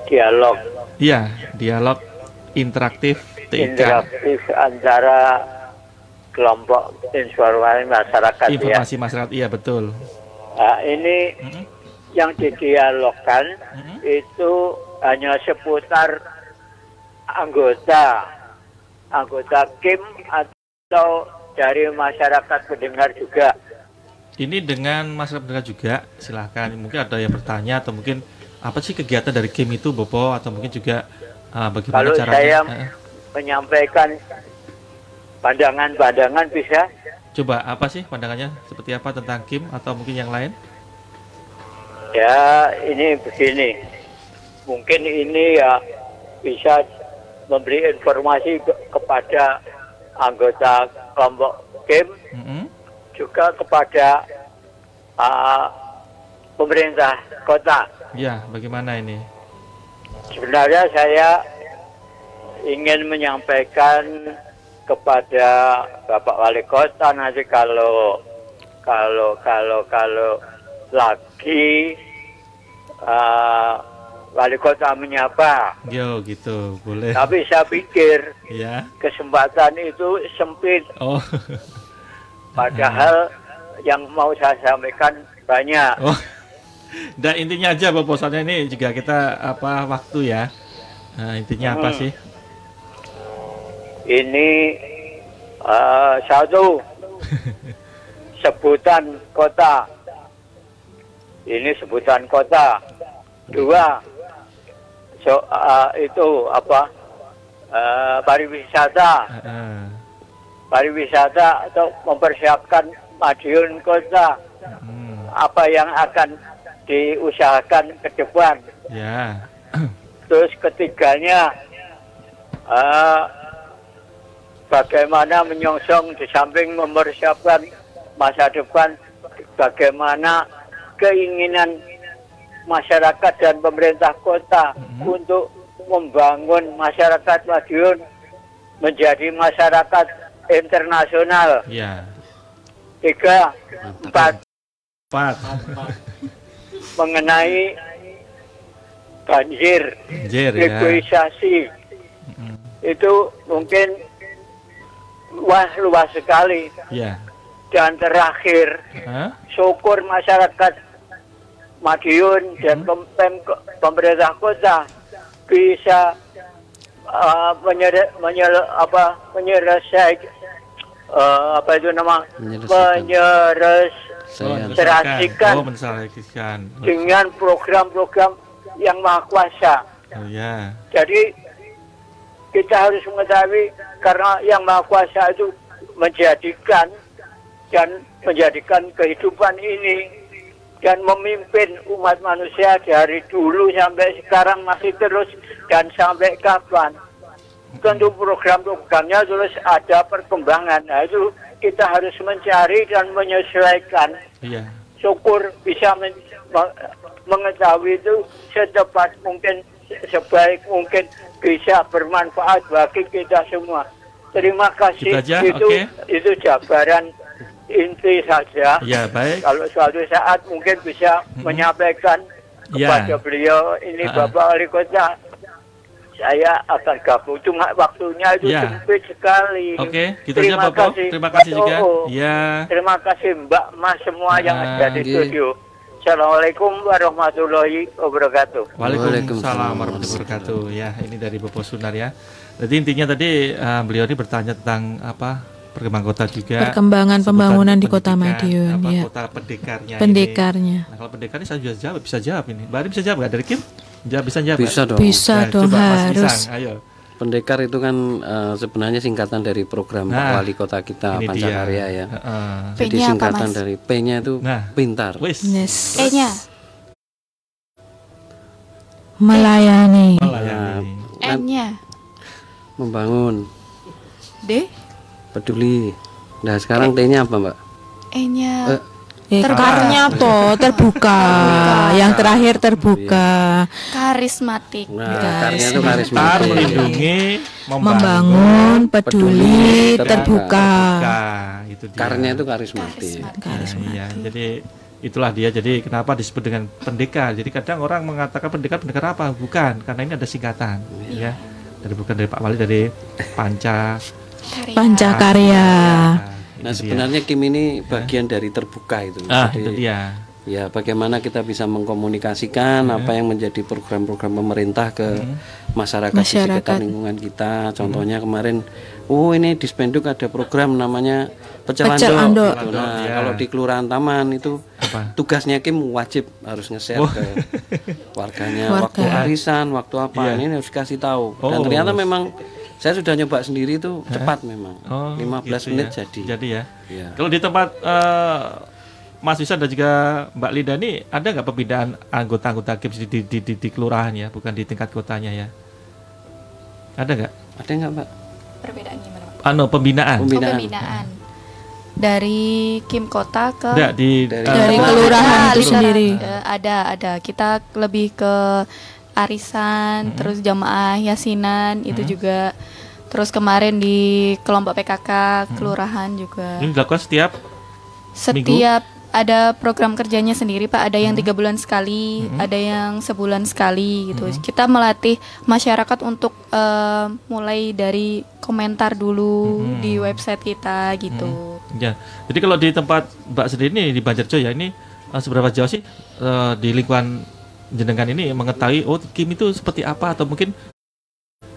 dialog. Iya, dialog interaktif TIK. Interaktif antara kelompok informasi masyarakat ya. Informasi ya. masyarakat, iya betul. Nah, ini uh -huh. yang didialogkan uh -huh. itu hanya seputar anggota anggota Kim atau dari masyarakat pendengar juga. Ini dengan masyarakat pendengar juga, silahkan. Mungkin ada yang bertanya atau mungkin apa sih kegiatan dari Kim itu, Bopo, atau mungkin juga uh, bagaimana Kalau caranya? saya uh. menyampaikan pandangan-pandangan bisa. Coba apa sih pandangannya? Seperti apa tentang Kim atau mungkin yang lain? Ya, ini begini mungkin ini ya bisa memberi informasi ke kepada anggota kelompok game mm -hmm. juga kepada uh, pemerintah kota. Ya, bagaimana ini? Sebenarnya saya ingin menyampaikan kepada Bapak Wali Kota nanti kalau kalau kalau kalau lagi uh, wali kota menyapa. Yo gitu, boleh. Tapi saya pikir ya. kesempatan itu sempit. Oh. Padahal yang mau saya sampaikan banyak. Oh. Dan intinya aja proposalnya ini juga kita apa waktu ya. Nah, intinya hmm. apa sih? Ini uh, satu <laughs> sebutan kota. Ini sebutan kota. Dua so, uh, itu apa uh, pariwisata uh. pariwisata atau mempersiapkan Madiun kota hmm. apa yang akan diusahakan ke depan yeah. terus ketiganya uh, bagaimana menyongsong di samping mempersiapkan masa depan bagaimana keinginan masyarakat dan pemerintah kota hmm. untuk membangun masyarakat Madiun menjadi masyarakat internasional. Ya. Tiga, empat. Empat. mengenai banjir, banjir egoisasi. Ya. Itu mungkin luas luas sekali. Ya. Dan terakhir, huh? syukur masyarakat Madiun dan hmm. pem, pemerintah kota bisa uh, menyer, menyer, apa menyelesaikan uh, apa itu nama menyelesaikan oh, dengan program-program yang maha kuasa. Oh, yeah. Jadi kita harus mengetahui karena yang maha kuasa itu menjadikan dan menjadikan kehidupan ini dan memimpin umat manusia dari dulu sampai sekarang masih terus dan sampai kapan. Tentu program-programnya terus ada perkembangan. Nah itu kita harus mencari dan menyesuaikan. Iya. Syukur bisa men mengetahui itu secepat mungkin sebaik mungkin bisa bermanfaat bagi kita semua. Terima kasih. aja, itu okay. itu jabaran inti saja. Ya baik. Kalau suatu saat mungkin bisa hmm. menyampaikan ya. kepada beliau ini uh -uh. Bapak Wali Kota saya akan gabung cuma waktunya itu ya. sempit sekali. Oke, okay, gitu terima aja, kasih. Terima kasih juga. Ya. Terima kasih Mbak Mas semua nah, yang ada di studio. Assalamualaikum warahmatullahi wabarakatuh. Waalaikumsalam warahmatullahi wabarakatuh. Ya, ini dari Bapak Sunar ya. Jadi intinya tadi uh, beliau ini bertanya tentang apa perkembangan kota juga. Perkembangan pembangunan di Kota Madiun. Apa, ya. Kota pendekarnya. Pendekarnya. Ini. Nah, kalau pendekarnya saya bisa jawab, bisa jawab ini. Mbak Ari bisa jawab nggak dari Kim? Jawab bisa jawab. Bisa dong. Bisa nah, dong harus. ayo. Pendekar itu kan uh, sebenarnya singkatan dari program nah, wali kota kita Pancakarya ya. Uh, Jadi singkatan dari P-nya itu nah, pintar. Yes. E-nya melayani. Melayani. Nah, N-nya membangun. D peduli. Nah, sekarang T-nya apa, Mbak? E-nya uh, Eh, terbuka. toh terbuka. Yang terakhir terbuka. Karismatik. Nah, karismatik. itu karismatik. melindungi, membangun, membangun peduli, terbuka. terbuka. Itu dia. Karnya itu karismatik. karismatik. Nah, iya, jadi itulah dia. Jadi kenapa disebut dengan pendekar? Jadi kadang orang mengatakan pendekar pendekar apa? Bukan, karena ini ada singkatan, iya. ya. Dari bukan dari Pak Wali dari Panca Pancakarya. Nah sebenarnya Kim ini bagian dari terbuka itu. Ah, Jadi, itu dia. Ya bagaimana kita bisa mengkomunikasikan hmm. apa yang menjadi program-program pemerintah ke hmm. masyarakat, masyarakat di sekitar lingkungan kita. Contohnya hmm. kemarin, oh ini di Spenduk ada program namanya Pecel Ando. Gitu. Nah ya. kalau di Kelurahan Taman itu apa? tugasnya Kim wajib harus nge-share oh. ke warganya Warga. waktu arisan, waktu apa. Yeah. Ini harus kasih tahu. Oh. Dan ternyata memang saya sudah nyoba sendiri itu cepat memang. Oh, 15 gitu menit ya. jadi. Jadi ya. ya. Kalau di tempat uh, Mas Wisa dan juga Mbak Linda ini ada nggak pembinaan anggota-anggota KIPS di, di, di, di, di kelurahan ya, bukan di tingkat kotanya ya? Ada nggak? Ada nggak Mbak? Perbedaannya gimana? Anu pembinaan. Pembinaan. Oh, pembinaan. Dari Kim Kota ke Nggak, di, dari, uh, dari kelurahan itu sendiri. Uh, ada ada. Kita lebih ke arisan, hmm. terus jamaah yasinan hmm. itu juga terus kemarin di kelompok PKK hmm. kelurahan juga. Ini dilakukan setiap setiap minggu? ada program kerjanya sendiri Pak, ada yang tiga bulan sekali, hmm. ada yang sebulan sekali gitu. Hmm. Kita melatih masyarakat untuk uh, mulai dari komentar dulu hmm. di website kita gitu. Hmm. Ya, jadi kalau di tempat Mbak sendiri ini di Banjarjo ya ini uh, seberapa jauh sih uh, di lingkungan jenengan ini mengetahui oh Kim itu seperti apa atau mungkin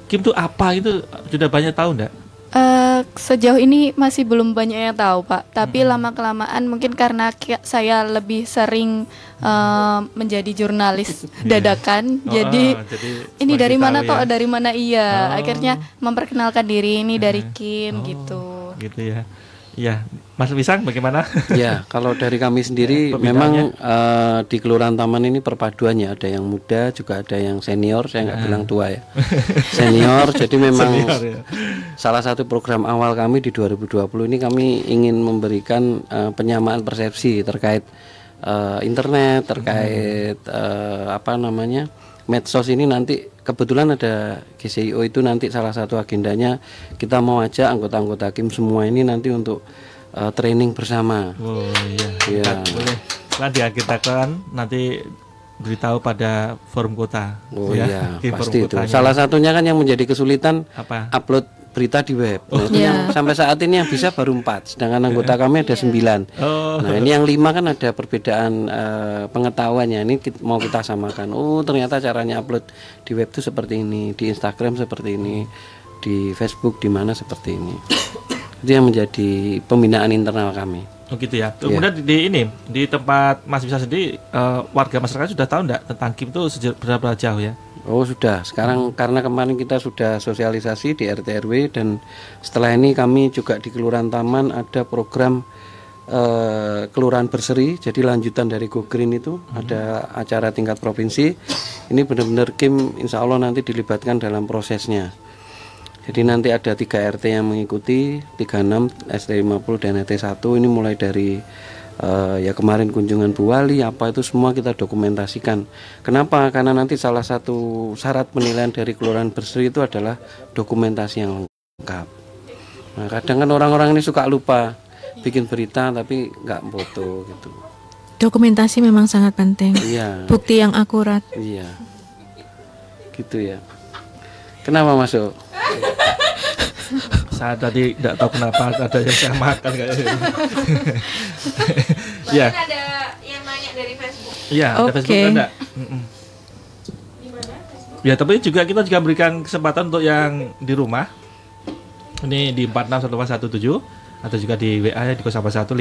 Kim itu apa itu sudah banyak tahu enggak? Uh, sejauh ini masih belum banyak yang tahu pak, tapi hmm. lama kelamaan mungkin karena saya lebih sering uh, menjadi jurnalis <laughs> iya. dadakan, oh, jadi, oh, jadi ini dari mana ya? toh dari mana iya, oh. akhirnya memperkenalkan diri ini dari. Kim oh, gitu. Gitu ya. Ya, Mas Wisang bagaimana? Ya, kalau dari kami <laughs> sendiri ya, memang uh, di Kelurahan Taman ini perpaduannya ada yang muda juga ada yang senior, saya nggak uh. bilang tua ya. <laughs> senior, jadi memang senior, ya. salah satu program awal kami di 2020 ini kami ingin memberikan uh, penyamaan persepsi terkait uh, internet, terkait uh, apa namanya? Medsos ini nanti kebetulan ada GCIO itu nanti salah satu agendanya kita mau ajak anggota-anggota Kim semua ini nanti untuk uh, training bersama. Oh iya. Iya. Boleh. Nanti kita kan nanti beritahu pada forum kota. Oh ya, iya, pasti itu. Salah satunya kan yang menjadi kesulitan apa? upload berita di web. Oh. Nah, itu yeah. yang sampai saat ini yang bisa baru empat, sedangkan anggota kami ada sembilan. Oh. Nah ini yang lima kan ada perbedaan uh, pengetahuannya. Ini kita, mau kita samakan. Oh ternyata caranya upload di web itu seperti ini, di Instagram seperti ini, di Facebook di mana seperti ini. itu yang menjadi pembinaan internal kami. Oh gitu ya. Iya. Kemudian yeah. di, di ini di tempat Mas bisa sendiri uh, warga masyarakat sudah tahu enggak tentang KIM itu berapa jauh ya? Oh sudah, sekarang hmm. karena kemarin kita sudah sosialisasi di RT RW dan setelah ini kami juga di Kelurahan Taman ada program uh, Kelurahan Berseri, jadi lanjutan dari Go Green itu hmm. ada acara tingkat provinsi. Ini benar-benar Kim Insya Allah nanti dilibatkan dalam prosesnya. Jadi nanti ada tiga RT yang mengikuti, 36, ST 50 dan RT 1 ini mulai dari uh, ya kemarin kunjungan Bu Wali apa itu semua kita dokumentasikan. Kenapa? Karena nanti salah satu syarat penilaian dari Kelurahan Berseri itu adalah dokumentasi yang lengkap. Nah, kadang kan orang-orang ini suka lupa bikin berita tapi nggak foto gitu. Dokumentasi memang sangat penting. Iya. Bukti yang akurat. Iya. Gitu ya. Kenapa masuk? <laughs> saya tadi tidak tahu kenapa ada yang saya makan kayak gitu. <laughs> ya. ada yang nanya dari Facebook. Iya, ada okay. Facebook ada. Ya, tapi juga kita juga berikan kesempatan untuk yang di rumah. Ini di 461117 atau juga di WA ya di 081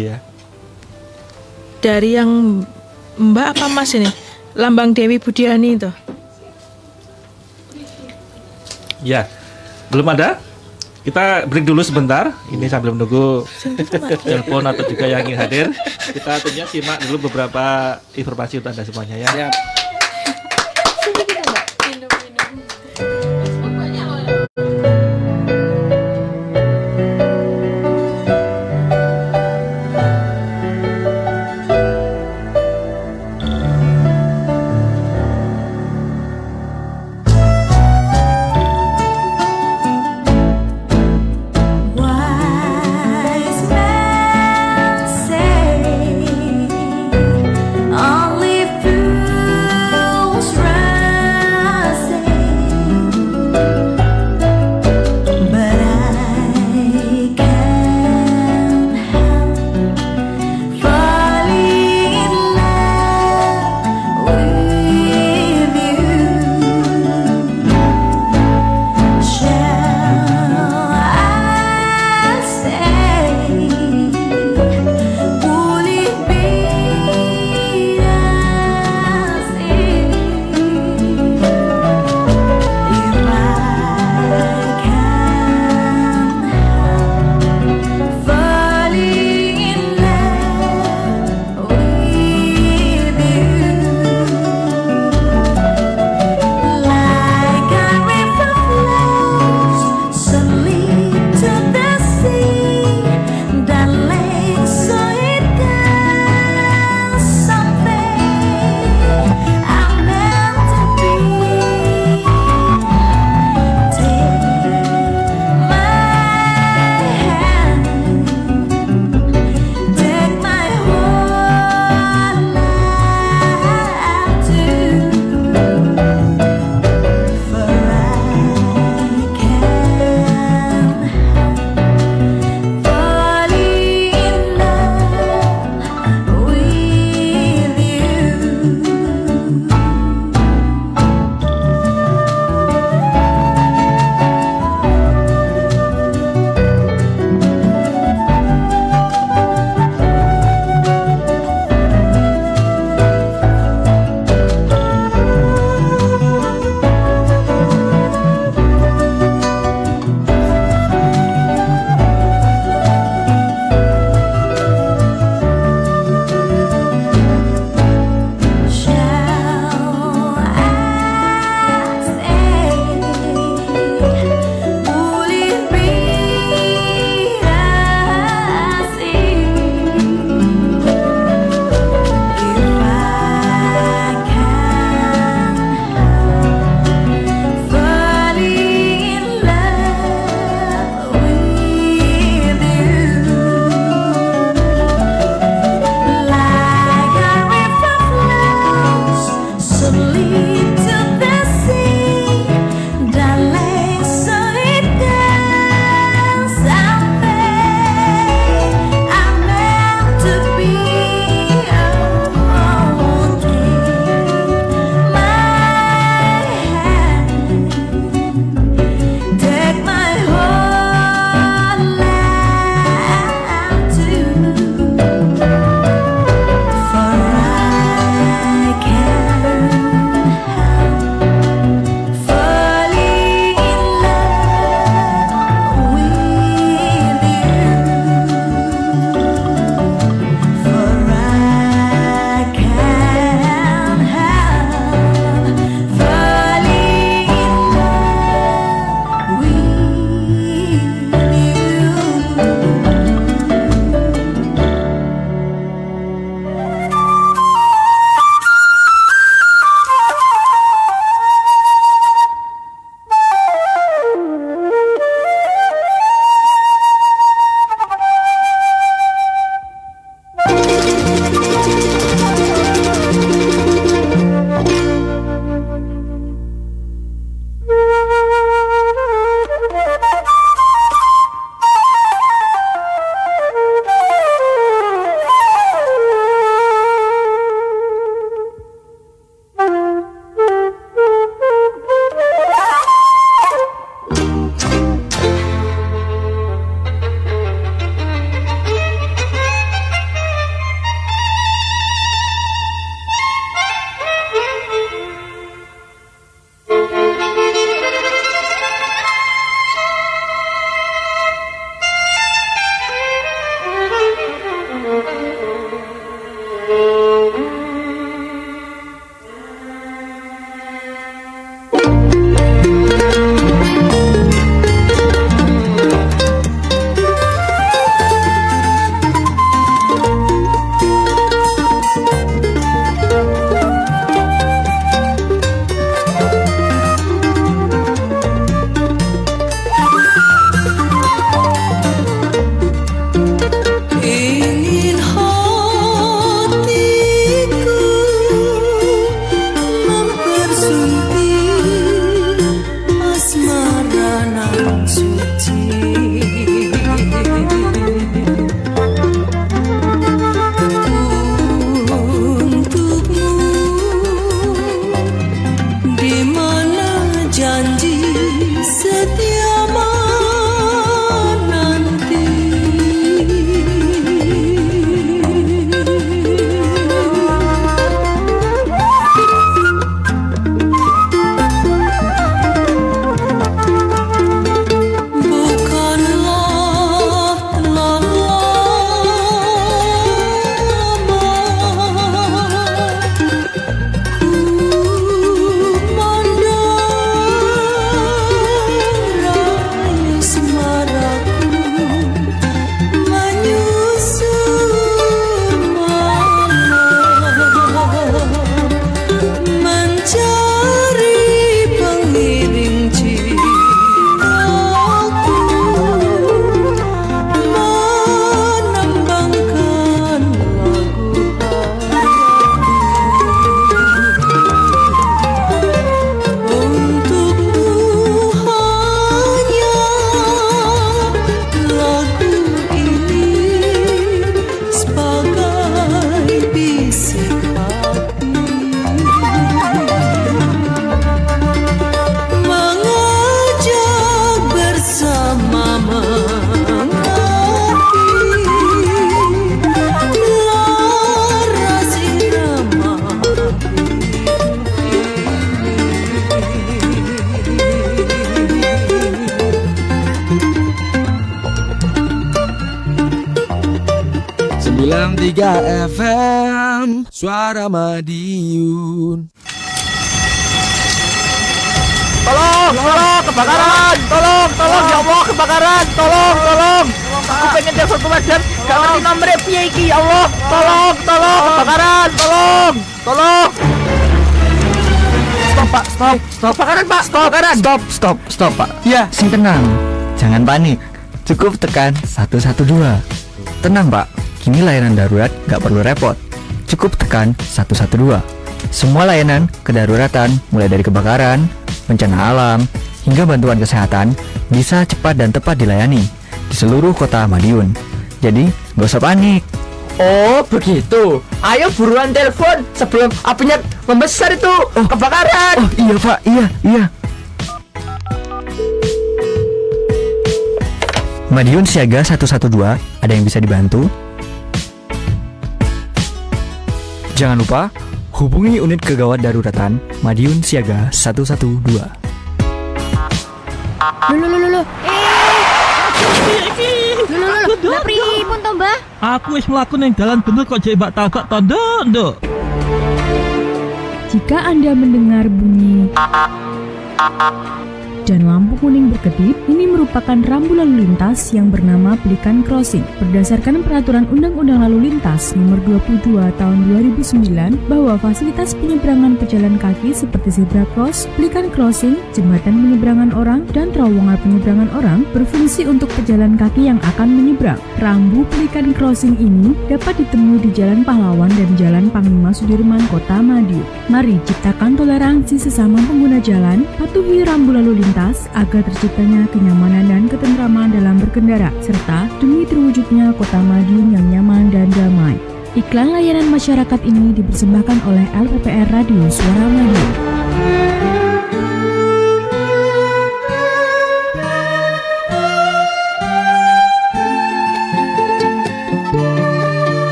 ya. Dari yang Mbak apa Mas ini? Lambang Dewi Budiani itu. Ya, belum ada. Kita break dulu sebentar. Ini sambil menunggu telepon atau juga yang ingin hadir. <laughs> Kita tentunya simak dulu beberapa informasi untuk anda semuanya ya. Siap. FM Suara Madiun. Tolong, tolong, kebakaran, tolong, tolong, ya Allah, kebakaran, tolong, tolong. Aku pengen telepon pemadam, gak ngerti nomornya piye iki, ya Allah, tolong, tolong, kebakaran, tolong, tolong. Stop pak, stop, stop, kebakaran pak, stop, kebakaran. Stop, stop, stop pak. Ya, sing tenang, jangan panik. Cukup tekan 112. Tenang pak, kini layanan darurat gak perlu repot. Cukup tekan 112. Semua layanan kedaruratan mulai dari kebakaran, bencana alam, hingga bantuan kesehatan bisa cepat dan tepat dilayani di seluruh kota Madiun. Jadi, gak usah panik. Oh begitu, ayo buruan telepon sebelum apinya membesar itu oh. kebakaran. Oh iya pak, iya, iya. Madiun Siaga 112, ada yang bisa dibantu? Jangan lupa Hubungi unit kegawat daruratan Madiun Siaga 112. Lho lho lho lho. Eh. Lho lho lho. Lah pripun to, Mbah? Aku wis mlaku ning dalan bener kok jek mbak tabak to, Nduk. Jika Anda mendengar bunyi dan lampu kuning berkedip, ini merupakan rambu lalu lintas yang bernama Pelikan Crossing. Berdasarkan peraturan Undang-Undang Lalu Lintas Nomor 22 Tahun 2009 bahwa fasilitas penyeberangan pejalan kaki seperti zebra cross, pelikan crossing, jembatan penyeberangan orang, dan terowongan penyeberangan orang berfungsi untuk pejalan kaki yang akan menyeberang. Rambu pelikan crossing ini dapat ditemui di Jalan Pahlawan dan Jalan Panglima Sudirman, Kota Madiun. Mari ciptakan toleransi sesama pengguna jalan, patuhi rambu lalu lintas agar terciptanya kenyamanan dan ketentraman dalam berkendara, serta demi terwujudnya Kota Madiun yang nyaman dan damai. Iklan layanan masyarakat ini dipersembahkan oleh LPPR Radio Suara Madiun.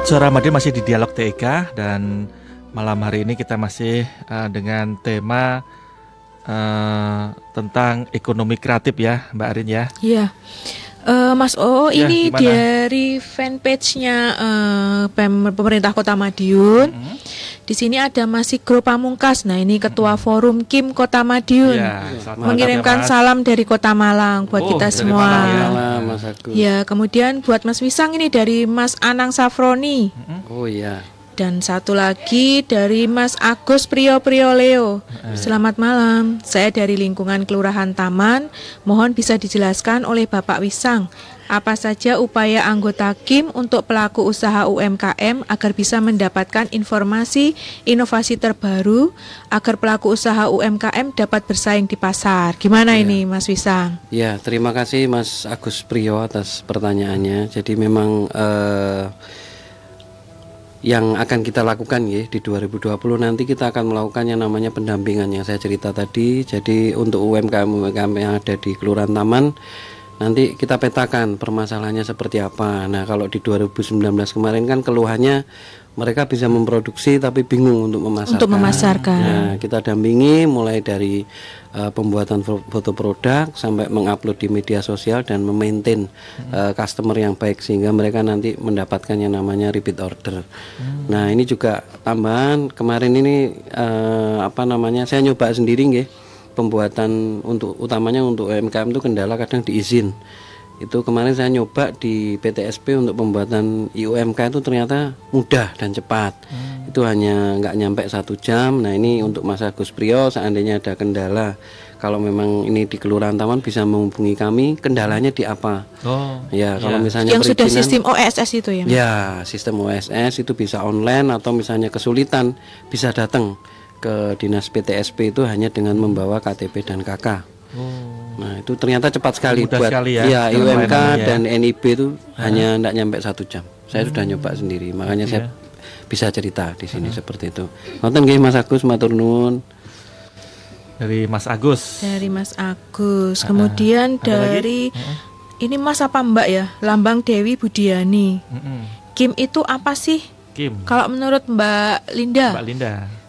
Sahabat Suara Madiun masih di Dialog TK dan malam hari ini kita masih uh, dengan tema uh, tentang ekonomi kreatif ya Mbak Arin ya. Iya. Uh, Mas O, ya, ini gimana? dari fanpage-nya uh, pemerintah Kota Madiun. -hmm. Di sini ada masih Gro Pamungkas. Nah, ini ketua hmm. forum Kim Kota Madiun. Ya, mengirimkan ya, salam dari Kota Malang buat oh, kita semua. Malang, Mas Agus. Ya, kemudian buat Mas Wisang ini dari Mas Anang Safroni. Oh iya. Dan satu lagi dari Mas Agus Priyo Priyo Leo. Selamat malam. Saya dari lingkungan Kelurahan Taman. Mohon bisa dijelaskan oleh Bapak Wisang apa saja upaya anggota KIM untuk pelaku usaha UMKM agar bisa mendapatkan informasi inovasi terbaru agar pelaku usaha UMKM dapat bersaing di pasar. Gimana ya. ini Mas Wisang? Ya, terima kasih Mas Agus Priyo atas pertanyaannya. Jadi memang uh, yang akan kita lakukan ya di 2020 nanti kita akan melakukan yang namanya pendampingan yang saya cerita tadi. Jadi untuk UMKM UMKM yang ada di Kelurahan Taman nanti kita petakan permasalahannya seperti apa. Nah, kalau di 2019 kemarin kan keluhannya mereka bisa memproduksi tapi bingung untuk memasarkan. Untuk memasarkan. Nah, kita dampingi mulai dari uh, pembuatan foto produk sampai mengupload di media sosial dan memaintain hmm. uh, customer yang baik sehingga mereka nanti mendapatkan yang namanya repeat order. Hmm. Nah, ini juga tambahan kemarin ini uh, apa namanya? Saya nyoba sendiri nggih pembuatan untuk utamanya untuk UMKM itu kendala kadang diizin. Itu kemarin saya nyoba di PTSP untuk pembuatan IUMK itu ternyata mudah dan cepat. Hmm. itu hanya nggak nyampe satu jam. Nah ini untuk Mas Agus Priyo seandainya ada kendala kalau memang ini di Kelurahan Taman bisa menghubungi kami kendalanya di apa? Oh ya kalau ya. misalnya yang sudah sistem OSS itu ya ya sistem OSS itu bisa online atau misalnya kesulitan bisa datang ke dinas PTSP itu hanya dengan membawa KTP dan KK oh. Nah itu ternyata cepat sekali Mudah buat sekali ya, ya IUMK ya. dan NIB itu uh. hanya tidak nyampe satu jam. Saya hmm. sudah nyoba sendiri, makanya yeah. saya iya. bisa cerita di sini uh. seperti itu. Nonton gak Mas Agus matur nuwun. Dari Mas Agus. Dari Mas Agus. Kemudian uh, dari uh. ini Mas apa Mbak ya? Lambang Dewi Budiani. Uh -uh. Kim itu apa sih? Kim. Kalau menurut Mbak Linda. Mbak Linda.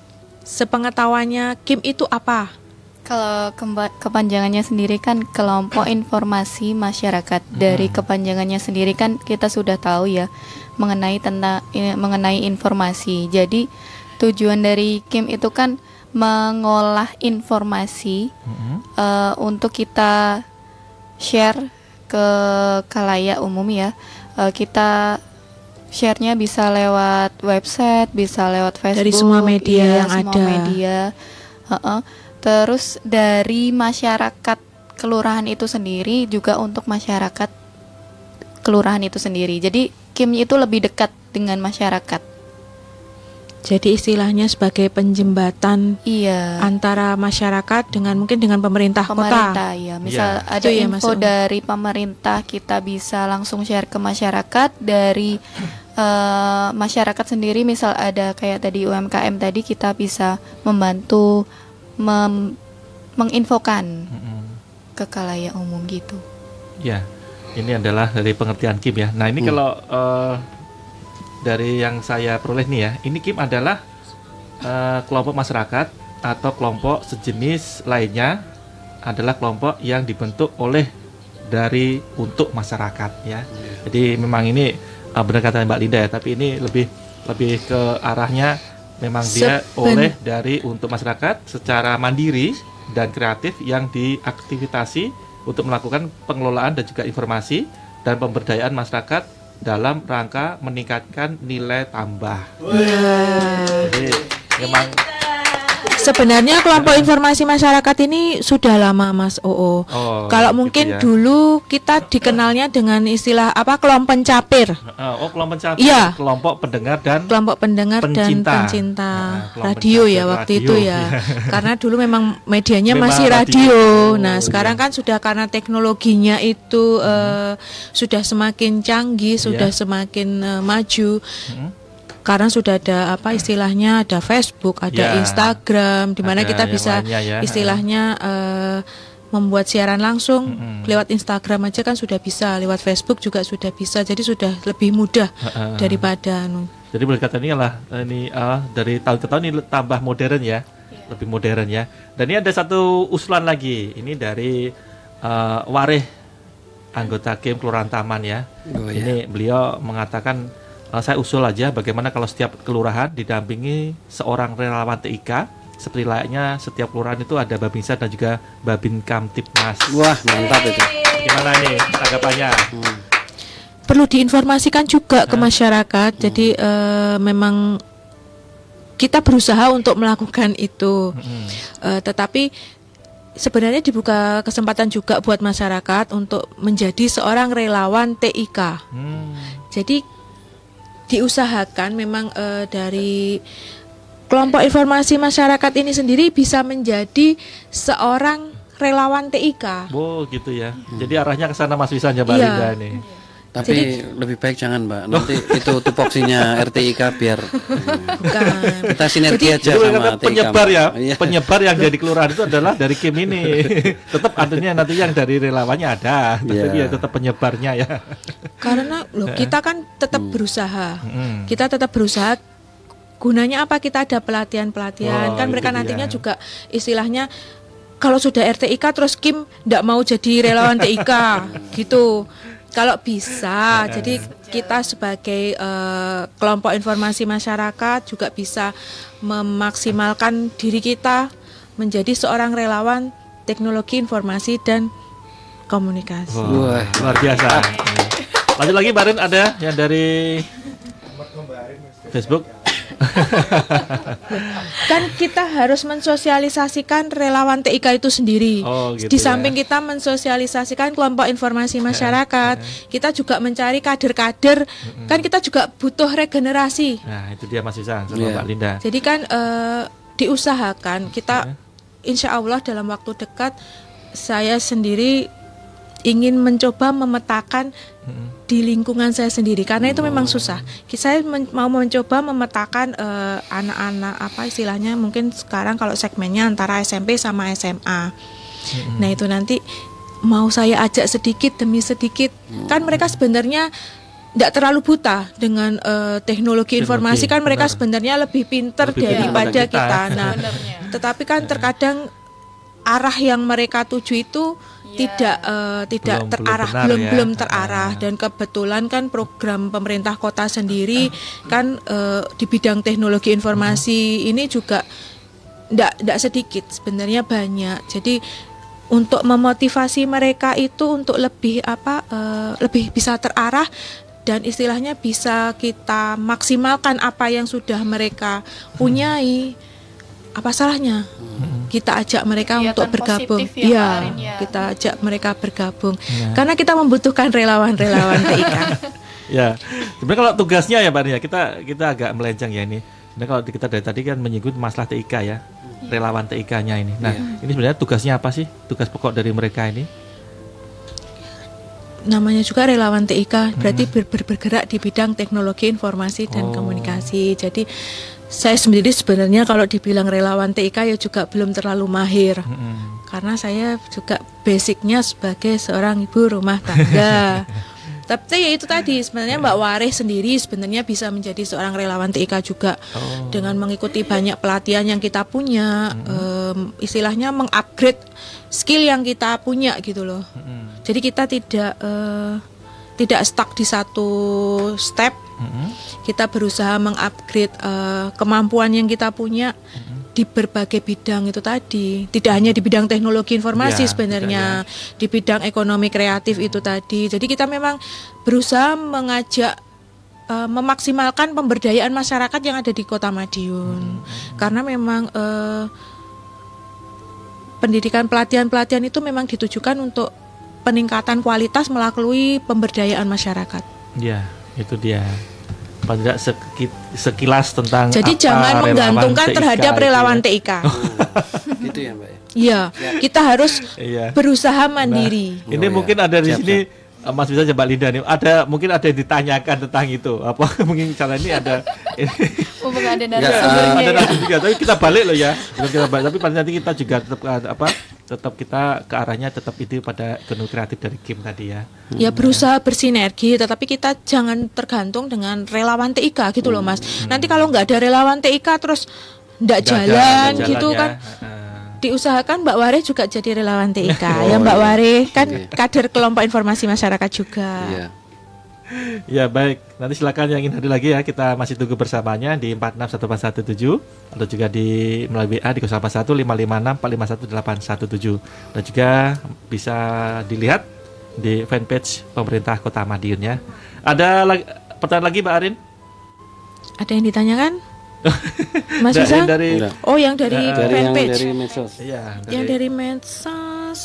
Sepengetahuannya Kim itu apa? Kalau kepanjangannya sendiri kan kelompok informasi masyarakat. Hmm. Dari kepanjangannya sendiri kan kita sudah tahu ya mengenai tentang mengenai informasi. Jadi tujuan dari Kim itu kan mengolah informasi hmm. uh, untuk kita share ke kalayak umum ya. Uh, kita sharenya bisa lewat website, bisa lewat Facebook, dari semua media ya, yang semua ada. Media. Uh -uh Terus dari masyarakat kelurahan itu sendiri juga untuk masyarakat kelurahan itu sendiri. Jadi Kim itu lebih dekat dengan masyarakat. Jadi istilahnya sebagai penjembatan iya. antara masyarakat dengan mungkin dengan pemerintah, pemerintah kota. Iya, misal ya. ada ya, info dari pemerintah kita bisa langsung share ke masyarakat dari uh, masyarakat sendiri misal ada kayak tadi UMKM tadi kita bisa membantu mem menginfokan mm-hmm. ke kalayak umum gitu. Ya, ini adalah dari pengertian Kim ya. Nah ini hmm. kalau uh, dari yang saya peroleh nih ya, ini Kim adalah uh, kelompok masyarakat atau kelompok sejenis lainnya adalah kelompok yang dibentuk oleh dari untuk masyarakat ya. Yeah. Jadi memang ini uh, benar kata Mbak Linda ya, tapi ini lebih lebih ke arahnya memang dia oleh dari untuk masyarakat secara mandiri dan kreatif yang diaktivitasi untuk melakukan pengelolaan dan juga informasi dan pemberdayaan masyarakat dalam rangka meningkatkan nilai tambah. Jadi memang Sebenarnya kelompok informasi masyarakat ini sudah lama Mas Oo. Oh, Kalau gitu mungkin ya. dulu kita dikenalnya dengan istilah apa kelompok pencapir. Oh, kelompok pencapir. Iya. Kelompok pendengar dan kelompok pendengar pencinta. dan pencinta nah, radio ya waktu radio. itu ya. <laughs> karena dulu memang medianya memang masih radio. radio. Nah, oh, sekarang iya. kan sudah karena teknologinya itu hmm. uh, sudah semakin canggih, sudah yeah. semakin uh, maju. Hmm karena sudah ada apa istilahnya ada Facebook, ada ya, Instagram, di mana kita bisa ya. istilahnya uh, membuat siaran langsung hmm. lewat Instagram aja kan sudah bisa, lewat Facebook juga sudah bisa, jadi sudah lebih mudah uh, daripada. Anu. Jadi boleh kata ini lah ini uh, dari tahun ke tahun ini tambah modern ya, yeah. lebih modern ya. Dan ini ada satu usulan lagi, ini dari uh, Wareh anggota Kim Kelurahan Taman ya. Oh, ini beliau mengatakan uh, saya usul aja bagaimana kalau setiap kelurahan didampingi seorang relawan TIK seperti layaknya setiap kelurahan itu ada babinsa dan juga babin kamtipmas. Wah mantap itu. Gimana nih tanggapannya? Hmm. Perlu diinformasikan juga ke masyarakat. Hmm. Jadi uh, memang kita berusaha untuk melakukan itu, hmm. uh, tetapi sebenarnya dibuka kesempatan juga buat masyarakat untuk menjadi seorang relawan TIK. Hmm. Jadi diusahakan memang uh, dari kelompok informasi masyarakat ini sendiri bisa menjadi seorang relawan TIK. Oh gitu ya. Hmm. Jadi arahnya ke sana Mas Wisanya Mbak iya. ini. Tapi Jadi, lebih baik jangan Mbak. Nanti itu tupoksinya <laughs> RTIK biar bukan. kita sinergi jadi, aja sama penyebar ya. Iya. Penyebar yang jadi kelurahan itu adalah dari Kim ini. <laughs> tetap artinya nanti yang dari relawannya ada, tapi yeah. ya tetap penyebarnya ya. Karena loh kita kan tetap hmm. berusaha. Hmm. Kita tetap berusaha gunanya apa kita ada pelatihan-pelatihan oh, kan mereka nantinya ya. juga istilahnya kalau sudah RTIK terus Kim tidak mau jadi relawan TIK <laughs> gitu kalau bisa, jadi kita sebagai uh, kelompok informasi masyarakat juga bisa memaksimalkan diri kita menjadi seorang relawan teknologi informasi dan komunikasi. Wah, luar biasa. <laughs> Lanjut lagi Barin ada yang dari Facebook. <laughs> kan kita harus mensosialisasikan relawan TIK itu sendiri. Oh, gitu Di ya. samping kita mensosialisasikan kelompok informasi masyarakat, kita juga mencari kader-kader. Kan kita juga butuh regenerasi. Nah, itu dia Mas Isan sama Iya. Mbak Linda. Jadi kan eh, diusahakan kita insya Allah dalam waktu dekat saya sendiri ingin mencoba memetakan di lingkungan saya sendiri karena itu memang susah. Saya men- mau mencoba memetakan eh, anak-anak apa istilahnya mungkin sekarang kalau segmennya antara SMP sama SMA. Nah itu nanti mau saya ajak sedikit demi sedikit kan mereka sebenarnya tidak terlalu buta dengan eh, teknologi, informasi kan mereka benar. sebenarnya lebih pinter Lebih pintar daripada daripada kita. kita. Nah, tetapi kan terkadang arah yang mereka tuju itu tidak eh, tidak Belum- belum terarah benar belum ya. belum terarah. Dan kebetulan kan program pemerintah kota sendiri kan eh, di bidang teknologi informasi ini juga tidak tidak sedikit sebenarnya banyak. Jadi untuk memotivasi mereka itu untuk lebih apa eh, lebih bisa terarah dan istilahnya bisa kita maksimalkan apa yang sudah mereka punyai apa salahnya kita ajak mereka Kegiatan untuk bergabung ya, Iya, ya. kita ajak mereka bergabung Ya. karena kita membutuhkan relawan-relawan TIK <laughs> Ya, sebenarnya kalau tugasnya ya Pak Ria, kita kita agak melenceng ya ini. Nah kalau kita dari tadi kan menyinggung masalah TIK ya, relawan TIK-nya ini. Nah ini sebenarnya tugasnya apa sih? Tugas pokok dari mereka ini? namanya juga relawan TIK berarti ber- ber- bergerak di bidang teknologi informasi dan Oh. komunikasi jadi saya sendiri sebenarnya kalau dibilang relawan TIK ya juga belum terlalu mahir. Karena saya juga basicnya sebagai seorang ibu rumah tangga. <laughs> Tapi ya itu tadi sebenarnya Mbak Waris sendiri sebenarnya bisa menjadi seorang relawan TIK juga. Dengan mengikuti banyak pelatihan yang kita punya em, istilahnya mengupgrade skill yang kita punya gitu loh. Jadi kita tidak eh, tidak stuck di satu step kita berusaha mengupgrade eh, kemampuan yang kita punya di berbagai bidang itu tadi tidak hanya di bidang teknologi informasi Ya, sebenarnya di bidang ekonomi kreatif itu tadi jadi kita memang berusaha mengajak eh, memaksimalkan pemberdayaan masyarakat yang ada di Kota Madiun karena memang eh, pendidikan pelatihan-pelatihan itu memang ditujukan untuk peningkatan kualitas melalui pemberdayaan masyarakat. Ya, itu dia. Paling tidak seki- sekilas tentang Jadi apa jangan relawan menggantungkan TIK terhadap itu relawan ya. TIK. Itu ya Mbak ya. Iya, kita harus Iya. berusaha mandiri. Ini mungkin ada di sini eh, Mas bisa coba Linda nih. Ada mungkin ada yang ditanyakan tentang itu. Apa <laughs> mungkin cara ini ada <laughs> Mumpung ada Ya, narasumbernya ada ya. juga. Tapi kita balik loh ya. Kita balik. Tapi pada nanti kita juga tetap eh, apa? Tetap kita ke arahnya tetap itu pada ekonomi kreatif dari Kim tadi ya. Ya berusaha bersinergi, tetapi kita jangan tergantung dengan relawan TIK gitu loh mas. Nanti kalau nggak ada relawan TIK terus nggak jalan nggak gitu jalan kan. ya. Diusahakan Mbak Ware juga jadi relawan TIK. <laughs> Oh, ya Mbak iya. Ware kan Oke. kader kelompok informasi masyarakat juga. Iya. Ya baik, nanti silakan yang ingin hadir lagi ya kita masih tunggu bersamanya di 461417 atau juga di melalui WA di 081 dan juga bisa dilihat di fanpage pemerintah Kota Madiun ya. Ada lagi, pertanyaan lagi Mbak Arin? Ada yang ditanyakan? <laughs> Mas Bisa? yang dari Oh yang dari Dari yang fanpage. dari medsos. Iya, Yang dari medsos.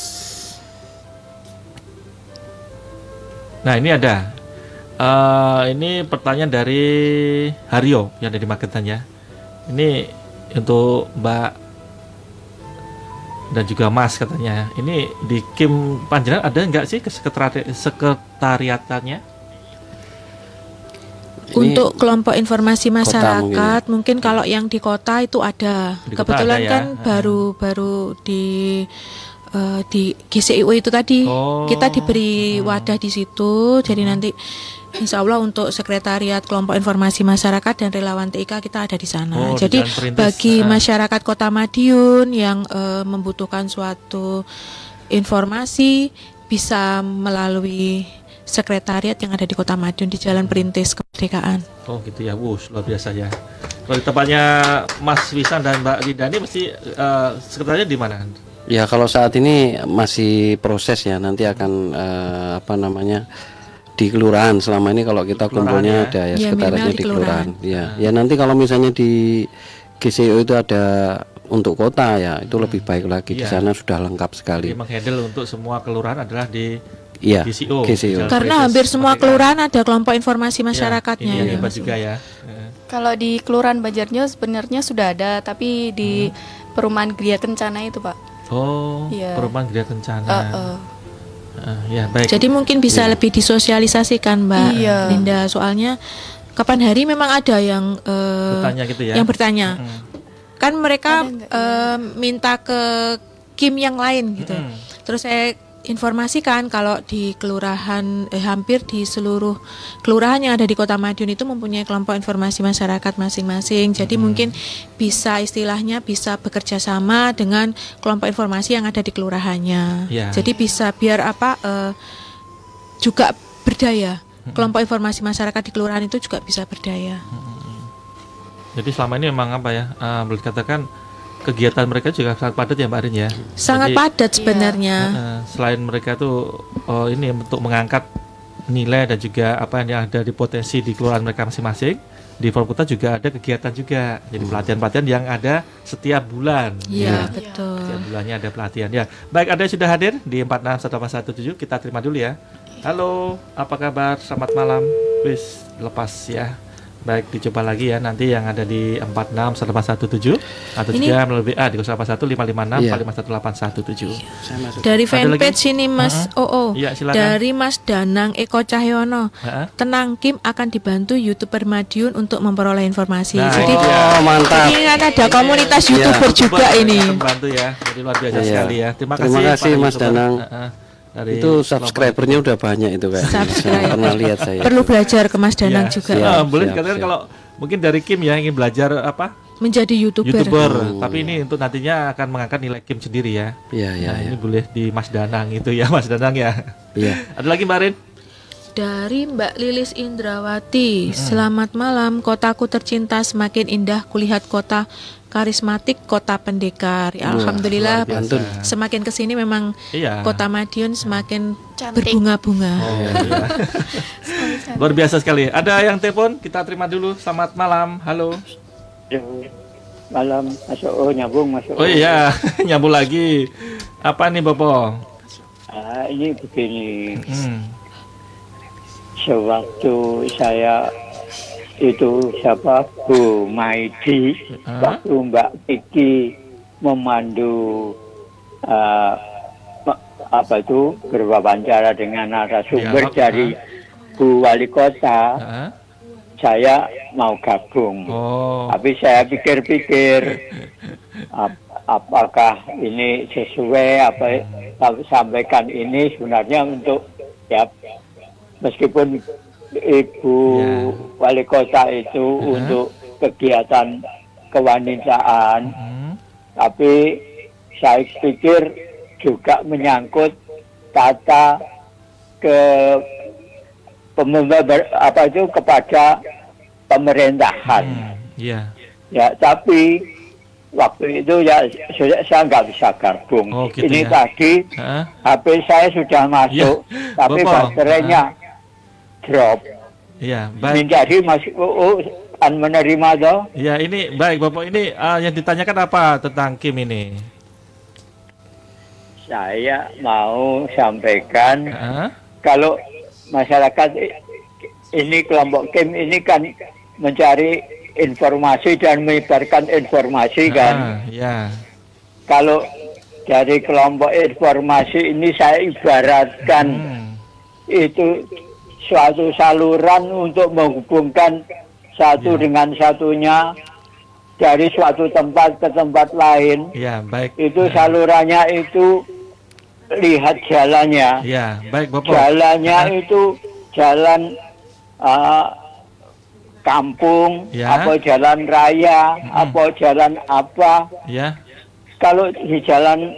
Nah ini ada Eh, ini pertanyaan dari Haryo yang dari Magetan ya. Ini untuk Mbak dan juga Mas katanya. Ini di Kim Panjenengan ada nggak sih sekretari- sekretariatannya? Untuk kelompok informasi masyarakat, mungkin, kalau yang di kota itu ada. Di kota Kebetulan ada ya? kan baru baru di eh, di GCIU itu tadi Oh. kita diberi wadah di situ. Jadi nanti Insya Allah untuk sekretariat kelompok informasi masyarakat dan relawan TIK kita ada di sana. Oh, di Jadi Perintis. bagi Ah. masyarakat Kota Madiun yang eh, membutuhkan suatu informasi bisa melalui sekretariat yang ada di Kota Madiun di Jalan Perintis Kemerdekaan. Oh gitu ya, wuh luar biasa ya. Kalau di tempatnya Mas Wisan dan Mbak Linda ini mesti eh, sekretariatnya di mana? Ya kalau saat ini masih proses ya nanti akan uh, apa namanya di kelurahan selama ini kalau kita kumpulnya ya. ada ya, ya sekretarisnya di kelurahan. Ya, ya nanti kalau misalnya di GCO itu ada untuk kota ya itu hmm. lebih baik lagi ya. di iya. sana sudah lengkap sekali. Jadi menghandle untuk semua kelurahan adalah di Iya. GCO. GCO. Karena hampir semua kelurahan ada kelompok informasi iya, masyarakatnya. Ya, ini ya. juga ya. Kalau di kelurahan Banjarnyo sebenarnya sudah ada, tapi di hmm. perumahan Gria Kencana itu pak. Oh. Ya. Perumahan Gria Kencana. Uh, uh. Uh, ya baik. Jadi mungkin bisa ya. lebih disosialisasikan Mbak iya. Linda soalnya kapan hari memang ada yang uh, bertanya gitu ya. Yang bertanya. Hmm. Kan mereka uh, minta ke Kim yang lain gitu. Hmm. Terus saya informasikan kalau di kelurahan eh, hampir di seluruh kelurahan yang ada di Kota Madiun itu mempunyai kelompok informasi masyarakat masing-masing. Jadi hmm. mungkin bisa istilahnya bisa bekerja sama dengan kelompok informasi yang ada di kelurahannya. Ya. Jadi bisa biar apa eh, juga berdaya. Hmm. Kelompok informasi masyarakat di kelurahan itu juga bisa berdaya. Hmm. Jadi selama ini memang apa ya? Uh, boleh dikatakan kegiatan mereka juga sangat padat ya Mbak Arin ya. Sangat Jadi, padat sebenarnya. Uh, selain mereka tuh oh, ini untuk mengangkat nilai dan juga apa yang ada di potensi di kelurahan mereka masing-masing, di Forputa juga ada kegiatan juga. Jadi hmm. pelatihan-pelatihan yang ada setiap bulan. Iya, ya. betul. Setiap bulannya ada pelatihan ya. Baik, ada yang sudah hadir di 46117, kita terima dulu ya. Halo, apa kabar? Selamat malam. Wis lepas ya. Baik, dicoba lagi ya nanti yang ada di 46 atau ini, juga melalui WA di 081 556 iya. 451 Dari fanpage ini Mas uh -huh. Oh, oh. Ya, Dari Mas Danang Eko Cahyono. Uh -huh. Tenang Kim akan dibantu YouTuber Madiun untuk memperoleh informasi. Nah, jadi oh, mantap. Ini kan ada komunitas iya. YouTuber juga ini. Membantu ya. Jadi luar biasa iya. sekali ya. Terima, Terima kasih, kasih Mas Danang. Uh -huh dari itu subscribernya udah banyak itu kan pernah lihat saya. Perlu belajar ke Mas Danang ya, juga. siap, nah, boleh katakan kalau mungkin dari Kim ya ingin belajar apa? Menjadi youtuber. Youtuber. Hmm. tapi ini untuk nantinya akan mengangkat nilai Kim sendiri ya. Iya iya nah, ya. ini boleh di Mas Danang itu ya Mas Danang ya. Iya. Ada lagi Mbak Rin dari Mbak Lilis Indrawati, hmm. selamat malam. Kotaku tercinta semakin indah kulihat kota karismatik kota pendekar. Ya, Alhamdulillah semakin ke sini memang iya. kota Madiun semakin berbunga-bunga. Oh, iya. <laughs> Luar biasa sekali. Ada yang telepon? Kita terima dulu. Selamat malam. Halo. Malam masuk oh nyambung masuk. Oh iya <laughs> nyambung lagi. Apa nih Bopo? Ah, ini begini. Hmm sewaktu saya itu siapa Bu Maidi huh? waktu Mbak Kiki memandu uh, apa itu berwawancara dengan narasumber ya, dari Bu Wali Kota huh? saya mau gabung oh. tapi saya pikir-pikir ap apakah ini sesuai apa hmm. sampaikan ini sebenarnya untuk ya meskipun ibu ya. wali kota itu uh -huh. untuk kegiatan kewanitaan, uh -huh. tapi saya pikir juga menyangkut kata ke apa itu kepada pemerintahan. Hmm, yeah. Ya, tapi waktu itu ya saya, saya nggak bisa gabung. Oh, gitu Ini ya? tadi huh? HP saya sudah masuk, ya. tapi baterainya drop. Iya, baik. Menjadi masih oh, oh, kan menerima toh? Iya, ini baik Bapak. Ini uh, yang ditanyakan apa tentang Kim ini? Saya mau sampaikan uh? kalau masyarakat ini kelompok Kim ini kan mencari informasi dan menyebarkan informasi kan. Uh, ya. Kalau dari kelompok informasi ini saya ibaratkan hmm. itu suatu saluran untuk menghubungkan satu ya. dengan satunya dari suatu tempat ke tempat lain. Ya, baik. Itu salurannya itu lihat jalannya. Ya, baik, Bapak. Jalannya uh. itu jalan uh, kampung, ya. apa jalan raya, hmm. apa jalan apa. Ya. Kalau di jalan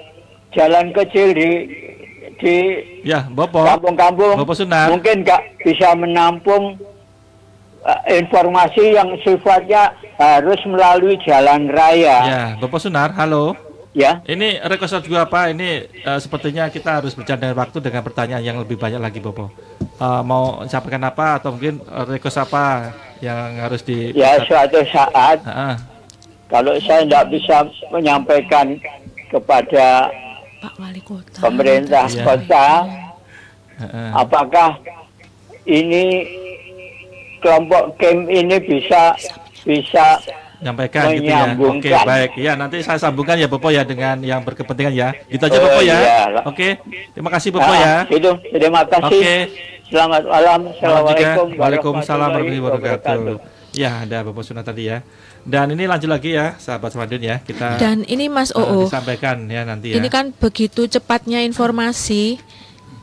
jalan kecil di di ya, kampung-kampung mungkin nggak bisa menampung uh, informasi yang sifatnya harus melalui jalan raya. Ya, Bapak Sunar, halo. Ya. Ini request juga apa? Ini uh, sepertinya kita harus bercanda waktu dengan pertanyaan yang lebih banyak lagi, Bobo. Uh, mau sampaikan apa atau mungkin request apa yang harus di? Ya suatu saat. Uh -uh. Kalau saya tidak bisa menyampaikan kepada Pak Wali Kota, pemerintah ya. kota, apakah ini kelompok game ini bisa bisa menyampaikan gitu ya. Oke, baik. Ya, nanti saya sambungkan ya Bopo ya dengan yang berkepentingan ya. Gitu aja Bopo ya. Iya. Oke. Terima kasih Bopo ah, ya. Itu. Terima kasih. Oke. Selamat malam. Assalamualaikum Waalaikumsalam warahmatullahi wabarakatuh. Ya, ada Bapak Sunat tadi ya. Dan ini lanjut lagi ya, sahabat Semadun ya. Kita Dan ini Mas Oo. Uh, disampaikan ya nanti ya. Ini kan begitu cepatnya informasi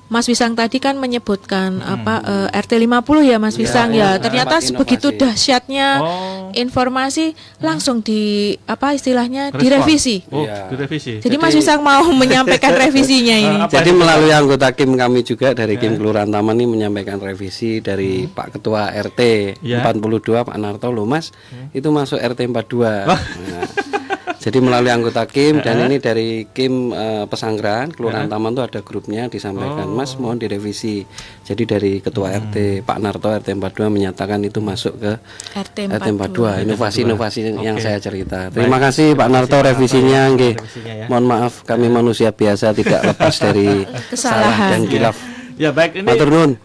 Mas Wisang tadi kan menyebutkan hmm. apa uh, RT 50 ya Mas iya, Wisang ya. ya. Ternyata begitu dahsyatnya oh. informasi langsung di apa istilahnya Respon. direvisi. Oh, ya. direvisi. Jadi, Jadi Mas Wisang mau <laughs> menyampaikan revisinya ini. Jadi melalui anggota Kim kami juga dari Kim ya. Kelurahan Taman ini menyampaikan revisi dari hmm. Pak Ketua RT ya. 42 Pak Narto Lumas hmm. itu masuk RT 42. Oh. Nah, jadi melalui anggota Kim dan ini dari Kim uh, Pesanggrahan Kelurahan Taman itu ada grupnya disampaikan oh. Mas mohon direvisi. Jadi dari Ketua hmm. RT Pak Narto RT 42 menyatakan itu masuk ke RT 42. Inovasi-inovasi yang saya cerita. Terima Baik. kasih Pak Narto revisinya nggih. Ya. Mohon maaf kami manusia biasa tidak lepas dari <laughs> kesalahan dan kilaf. Ya baik ini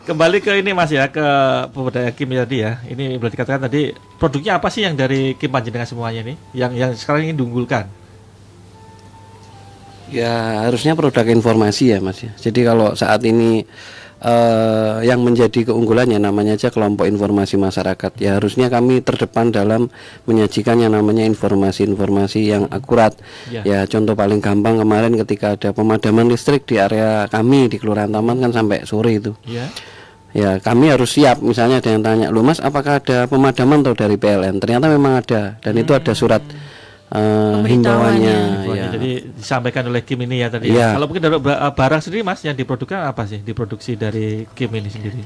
kembali ke ini Mas ya ke pemberdayaan Kim tadi ya. Ini boleh dikatakan tadi produknya apa sih yang dari Kim Panjenengan semuanya ini yang yang sekarang ini diunggulkan? Ya harusnya produk informasi ya Mas ya. Jadi kalau saat ini uh, yang menjadi keunggulannya namanya aja kelompok informasi masyarakat. Ya harusnya kami terdepan dalam menyajikan yang namanya informasi-informasi yang akurat. Ya. ya contoh paling gampang kemarin ketika ada pemadaman listrik di area kami di Kelurahan Taman kan sampai sore itu. Ya. Ya kami harus siap. Misalnya ada yang tanya lu mas apakah ada pemadaman atau dari PLN ternyata memang ada dan hmm. itu ada surat uh, himbauannya. Ya. Jadi disampaikan oleh Kim ini ya tadi. Ya. Kalau mungkin dari eh, barang sendiri Mas yang diproduksi apa sih? Diproduksi dari Kim ini sendiri?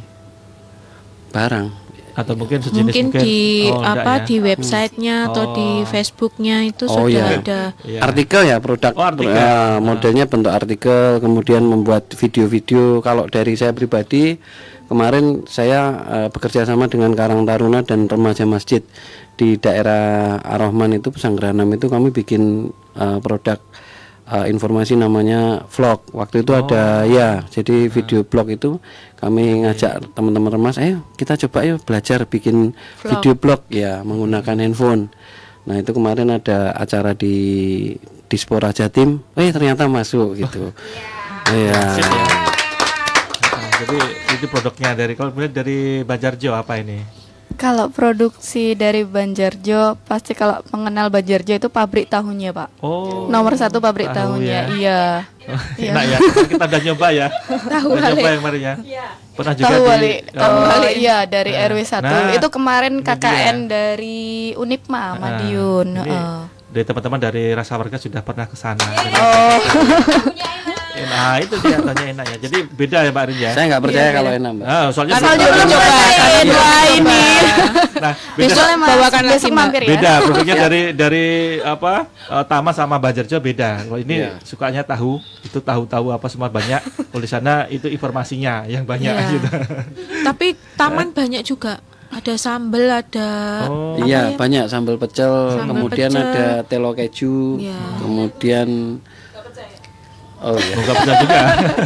Barang atau mungkin sejenis mungkin, mungkin di oh, apa ya? di websitenya hmm. atau oh. di Facebooknya itu oh, sudah iya. ada ya. artikel ya produk oh, artikel. Ya, modelnya bentuk artikel kemudian membuat video-video kalau dari saya pribadi kemarin saya uh, bekerja sama dengan Karang Taruna dan remaja masjid di daerah Ar-Rahman itu Pesanggerahan itu kami bikin uh, produk uh, informasi namanya vlog. Waktu itu oh. ada ya, jadi video blog itu kami ngajak teman-teman remas, ayo kita coba yuk belajar bikin vlog. video blog ya menggunakan handphone. Nah itu kemarin ada acara di Dispora Jatim, eh ternyata masuk gitu. Iya. Yeah. Yeah. Nah, jadi itu produknya dari kalau dari Banjarjo apa ini? Kalau produksi dari Banjarjo, pasti kalau mengenal Banjarjo itu pabrik tahunya, Pak. Oh. Nomor satu pabrik tahu tahunya, ya. iya. Oh, <laughs> iya. Enak ya, kita udah nyoba ya. <laughs> Tahu udah nyoba yang kemarin ya. Iya. Pernah juga tahu di, tahu oh, iya dari nah. RW 1. Nah, itu kemarin KKN dia. dari Unipma nah, Madiun. Ini, uh. Dari teman-teman dari Rasa Warga sudah pernah ke sana. Oh. <laughs> Nah itu dia tanya enak ya. Jadi beda ya Mbak Rin ya. Saya nggak percaya yeah, kalau enak Mbak. Ah, soalnya kalau belum coba dua ini. Nah, beda bawakan lagi mampir ya. Beda produknya dari dari apa? Uh, Tama sama Bajarjo beda. Kalau ini yeah. sukanya tahu, itu tahu-tahu apa semua banyak. Kalau sana itu informasinya yang banyak yeah. gitu. Tapi Taman banyak juga ada sambel ada oh. iya ya? banyak sambal pecel sambal kemudian pecel. ada telo keju ya. kemudian Oh iya. Buka pecel juga.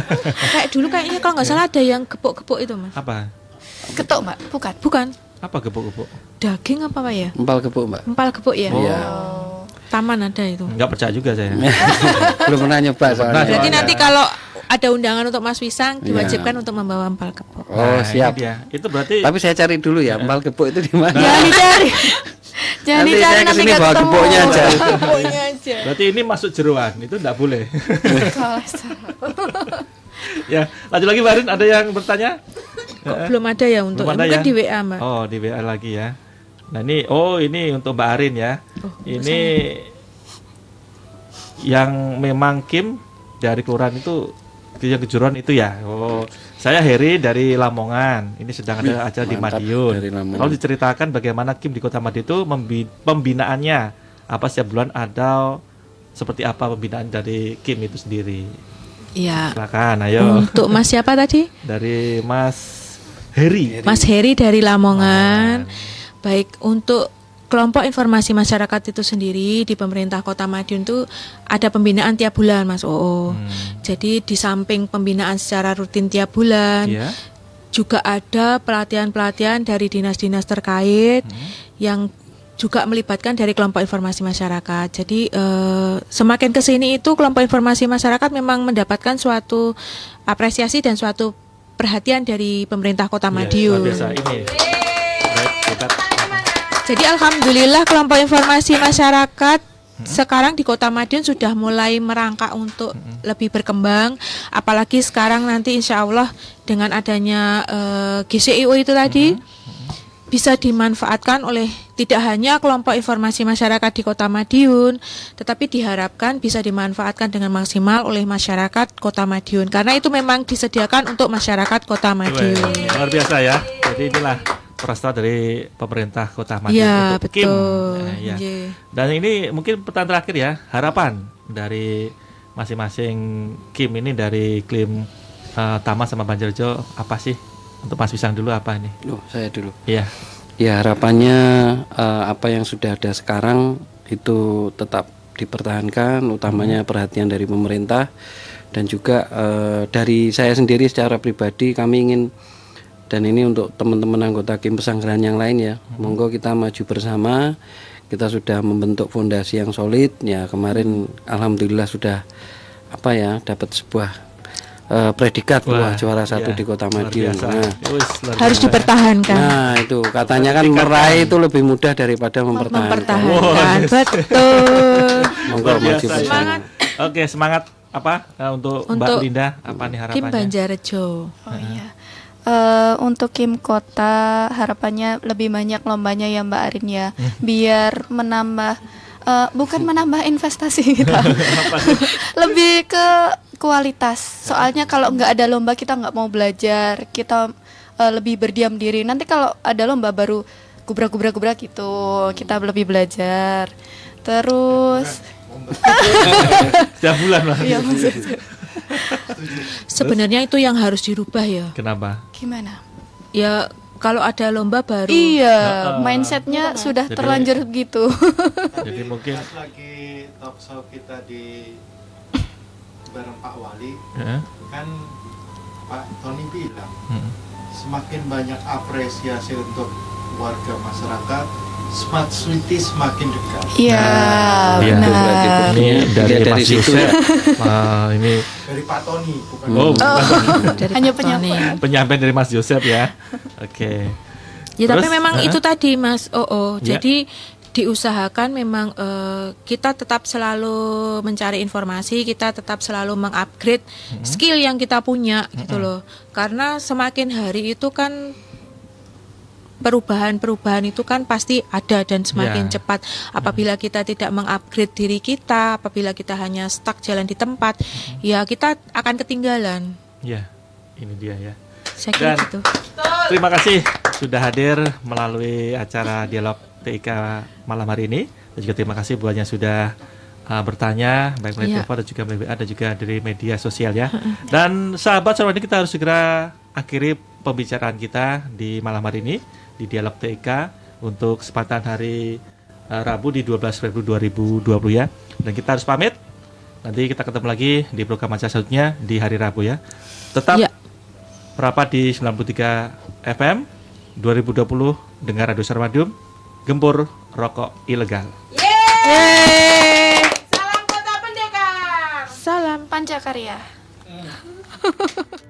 <laughs> Kayak dulu kayaknya kalau nggak salah ada yang gepuk-gepuk itu mas. Apa? Ketuk mbak? Bukan. Bukan. Apa gepuk-gepuk? Daging apa pak ya? Empal gepuk mbak. Empal gepuk ya. Oh. Iya. Taman ada itu. Enggak percaya juga saya. <laughs> Belum pernah nyoba soalnya. Berarti nanti kalau ada undangan untuk Mas Wisang iya. diwajibkan ya. untuk membawa empal gepuk. Oh, nah, siap. ya. Itu berarti Tapi saya cari dulu ya, empal gepuk itu di mana? Ya, dicari. <laughs> Jangan nanti saya ke sini bawa gepuknya aja. Aja. Berarti ini masuk jeruan, itu enggak boleh. <laughs> ya, lanjut lagi Barin, ada yang bertanya? Kok eh, belum ada ya untuk ada mungkin ya? di WA Mbak. Oh, di WA lagi ya. Nah, ini oh ini untuk Mbak Arin ya. Oh, ini yang memang Kim dari kelurahan itu yang kejuruan itu ya. Oh, saya Heri dari Lamongan. Ini sedang ada acara di Madiun. Kalau diceritakan bagaimana Kim di Kota Madiun itu pembinaannya apa setiap bulan ada seperti apa pembinaan dari Kim itu sendiri. Iya. Silakan, ayo. Untuk Mas siapa tadi? <laughs> Dari Mas Heri. Mas Heri dari Lamongan. Lamongan. Baik, untuk kelompok informasi masyarakat itu sendiri di pemerintah Kota Madiun itu ada pembinaan tiap bulan, Mas Oo. Hmm. Jadi di samping pembinaan secara rutin tiap bulan, yeah. juga ada pelatihan-pelatihan dari dinas-dinas terkait hmm. yang juga melibatkan dari kelompok informasi masyarakat. Jadi eh, semakin ke sini itu kelompok informasi masyarakat memang mendapatkan suatu apresiasi dan suatu perhatian dari pemerintah Kota iya, Madiun. Ya, ini. Jadi alhamdulillah kelompok informasi masyarakat sekarang di Kota Madiun sudah mulai merangkak untuk lebih berkembang apalagi sekarang nanti insya Allah dengan adanya uh, eh, GCIO itu tadi hmm. Bisa dimanfaatkan oleh tidak hanya kelompok informasi masyarakat di Kota Madiun tetapi diharapkan bisa dimanfaatkan dengan maksimal oleh masyarakat Kota Madiun karena itu memang disediakan untuk masyarakat Kota Madiun. Luar biasa ya. Jadi inilah Prasta dari pemerintah Kota Madiun ya, untuk betul. Kim. Nah, ya. Yeah. Dan ini mungkin pertanyaan terakhir ya, harapan dari masing-masing Kim ini dari Klim uh, Tama sama Banjarjo apa sih? Untuk Mas Wisang dulu apa ini? Oh, saya dulu. Iya. Ya, harapannya uh, apa yang sudah ada sekarang itu tetap dipertahankan, utamanya hmm. perhatian dari pemerintah dan juga uh, dari saya sendiri secara pribadi kami ingin dan ini untuk teman-teman anggota Kim Pesanggeran yang lain ya hmm. monggo kita maju bersama kita sudah membentuk fondasi yang solid ya kemarin alhamdulillah sudah apa ya dapat sebuah uh, predikat Wah, juara satu iya. di Kota Madiun. Nah, harus dipertahankan. Nah, itu katanya kan meraih itu lebih mudah daripada mempertahankan. Mempertahankan. Betul. Monggo maju bersama. Oke, semangat apa uh, untuk, untuk Mbak Linda apa nih harapannya? Kim Banjarjo. Oh iya. Uh, untuk Kim Kota harapannya lebih banyak lombanya ya Mbak Arin ya, hmm. biar menambah uh, bukan menambah investasi <laughs> kita, lebih ke kualitas. Soalnya kalau nggak ada lomba kita nggak mau belajar, kita uh, lebih berdiam diri. Nanti kalau ada lomba baru gubrak-gubrak-gubrak gitu, kita lebih belajar. Terus <laughs> setiap bulan lah. Iya Sebenarnya itu yang harus dirubah ya. Kenapa? Gimana? Ya kalau ada lomba baru. Iya, uh, mindsetnya uh, sudah jadi, terlanjur gitu. <laughs> jadi mungkin lagi talk show kita di bareng Pak Wali, uh. kan Pak Tony bilang uh. Semakin banyak apresiasi untuk warga masyarakat Smart City semakin dekat. Iya, nah, benar. Ini dari, dari Mas Yusuf. uh, ini dari Pak Tony, bukan. Oh, oh. dari <laughs> hanya penyampaian. Penyampaian dari Mas Yusuf ya. Oke. Okay. Ya, Terus, tapi memang uh, itu tadi Mas. Oh, oh. Ya. Jadi diusahakan memang uh, kita tetap selalu mencari informasi, kita tetap selalu mengupgrade -hmm. skill yang kita punya -hmm. gitu loh. Karena semakin hari itu kan perubahan-perubahan itu kan pasti ada dan semakin yeah. cepat. Apabila kita tidak mengupgrade diri kita, apabila kita hanya stuck jalan di tempat, hmm. ya kita akan ketinggalan. Ya, ini dia ya. Saya kira dan gitu. Terima kasih sudah hadir melalui acara dialog TIK malam hari ini. Dan juga terima kasih buatnya sudah uh, bertanya baik melalui yeah. telepon dan juga melalui ada juga dari media sosial ya. Dan sahabat sahabat kita harus segera akhiri pembicaraan kita di malam hari ini di Dialog TK untuk kesempatan hari uh, Rabu di 12 Februari 2020 ya. Dan kita harus pamit. Nanti kita ketemu lagi di program acara selanjutnya di hari Rabu ya. Tetap ya. rapat di 93 FM 2020 dengar Radio Sarmadium Gempur Rokok Ilegal. Yeay! Salam Kota Pendekar. Salam Pancakarya. <laughs>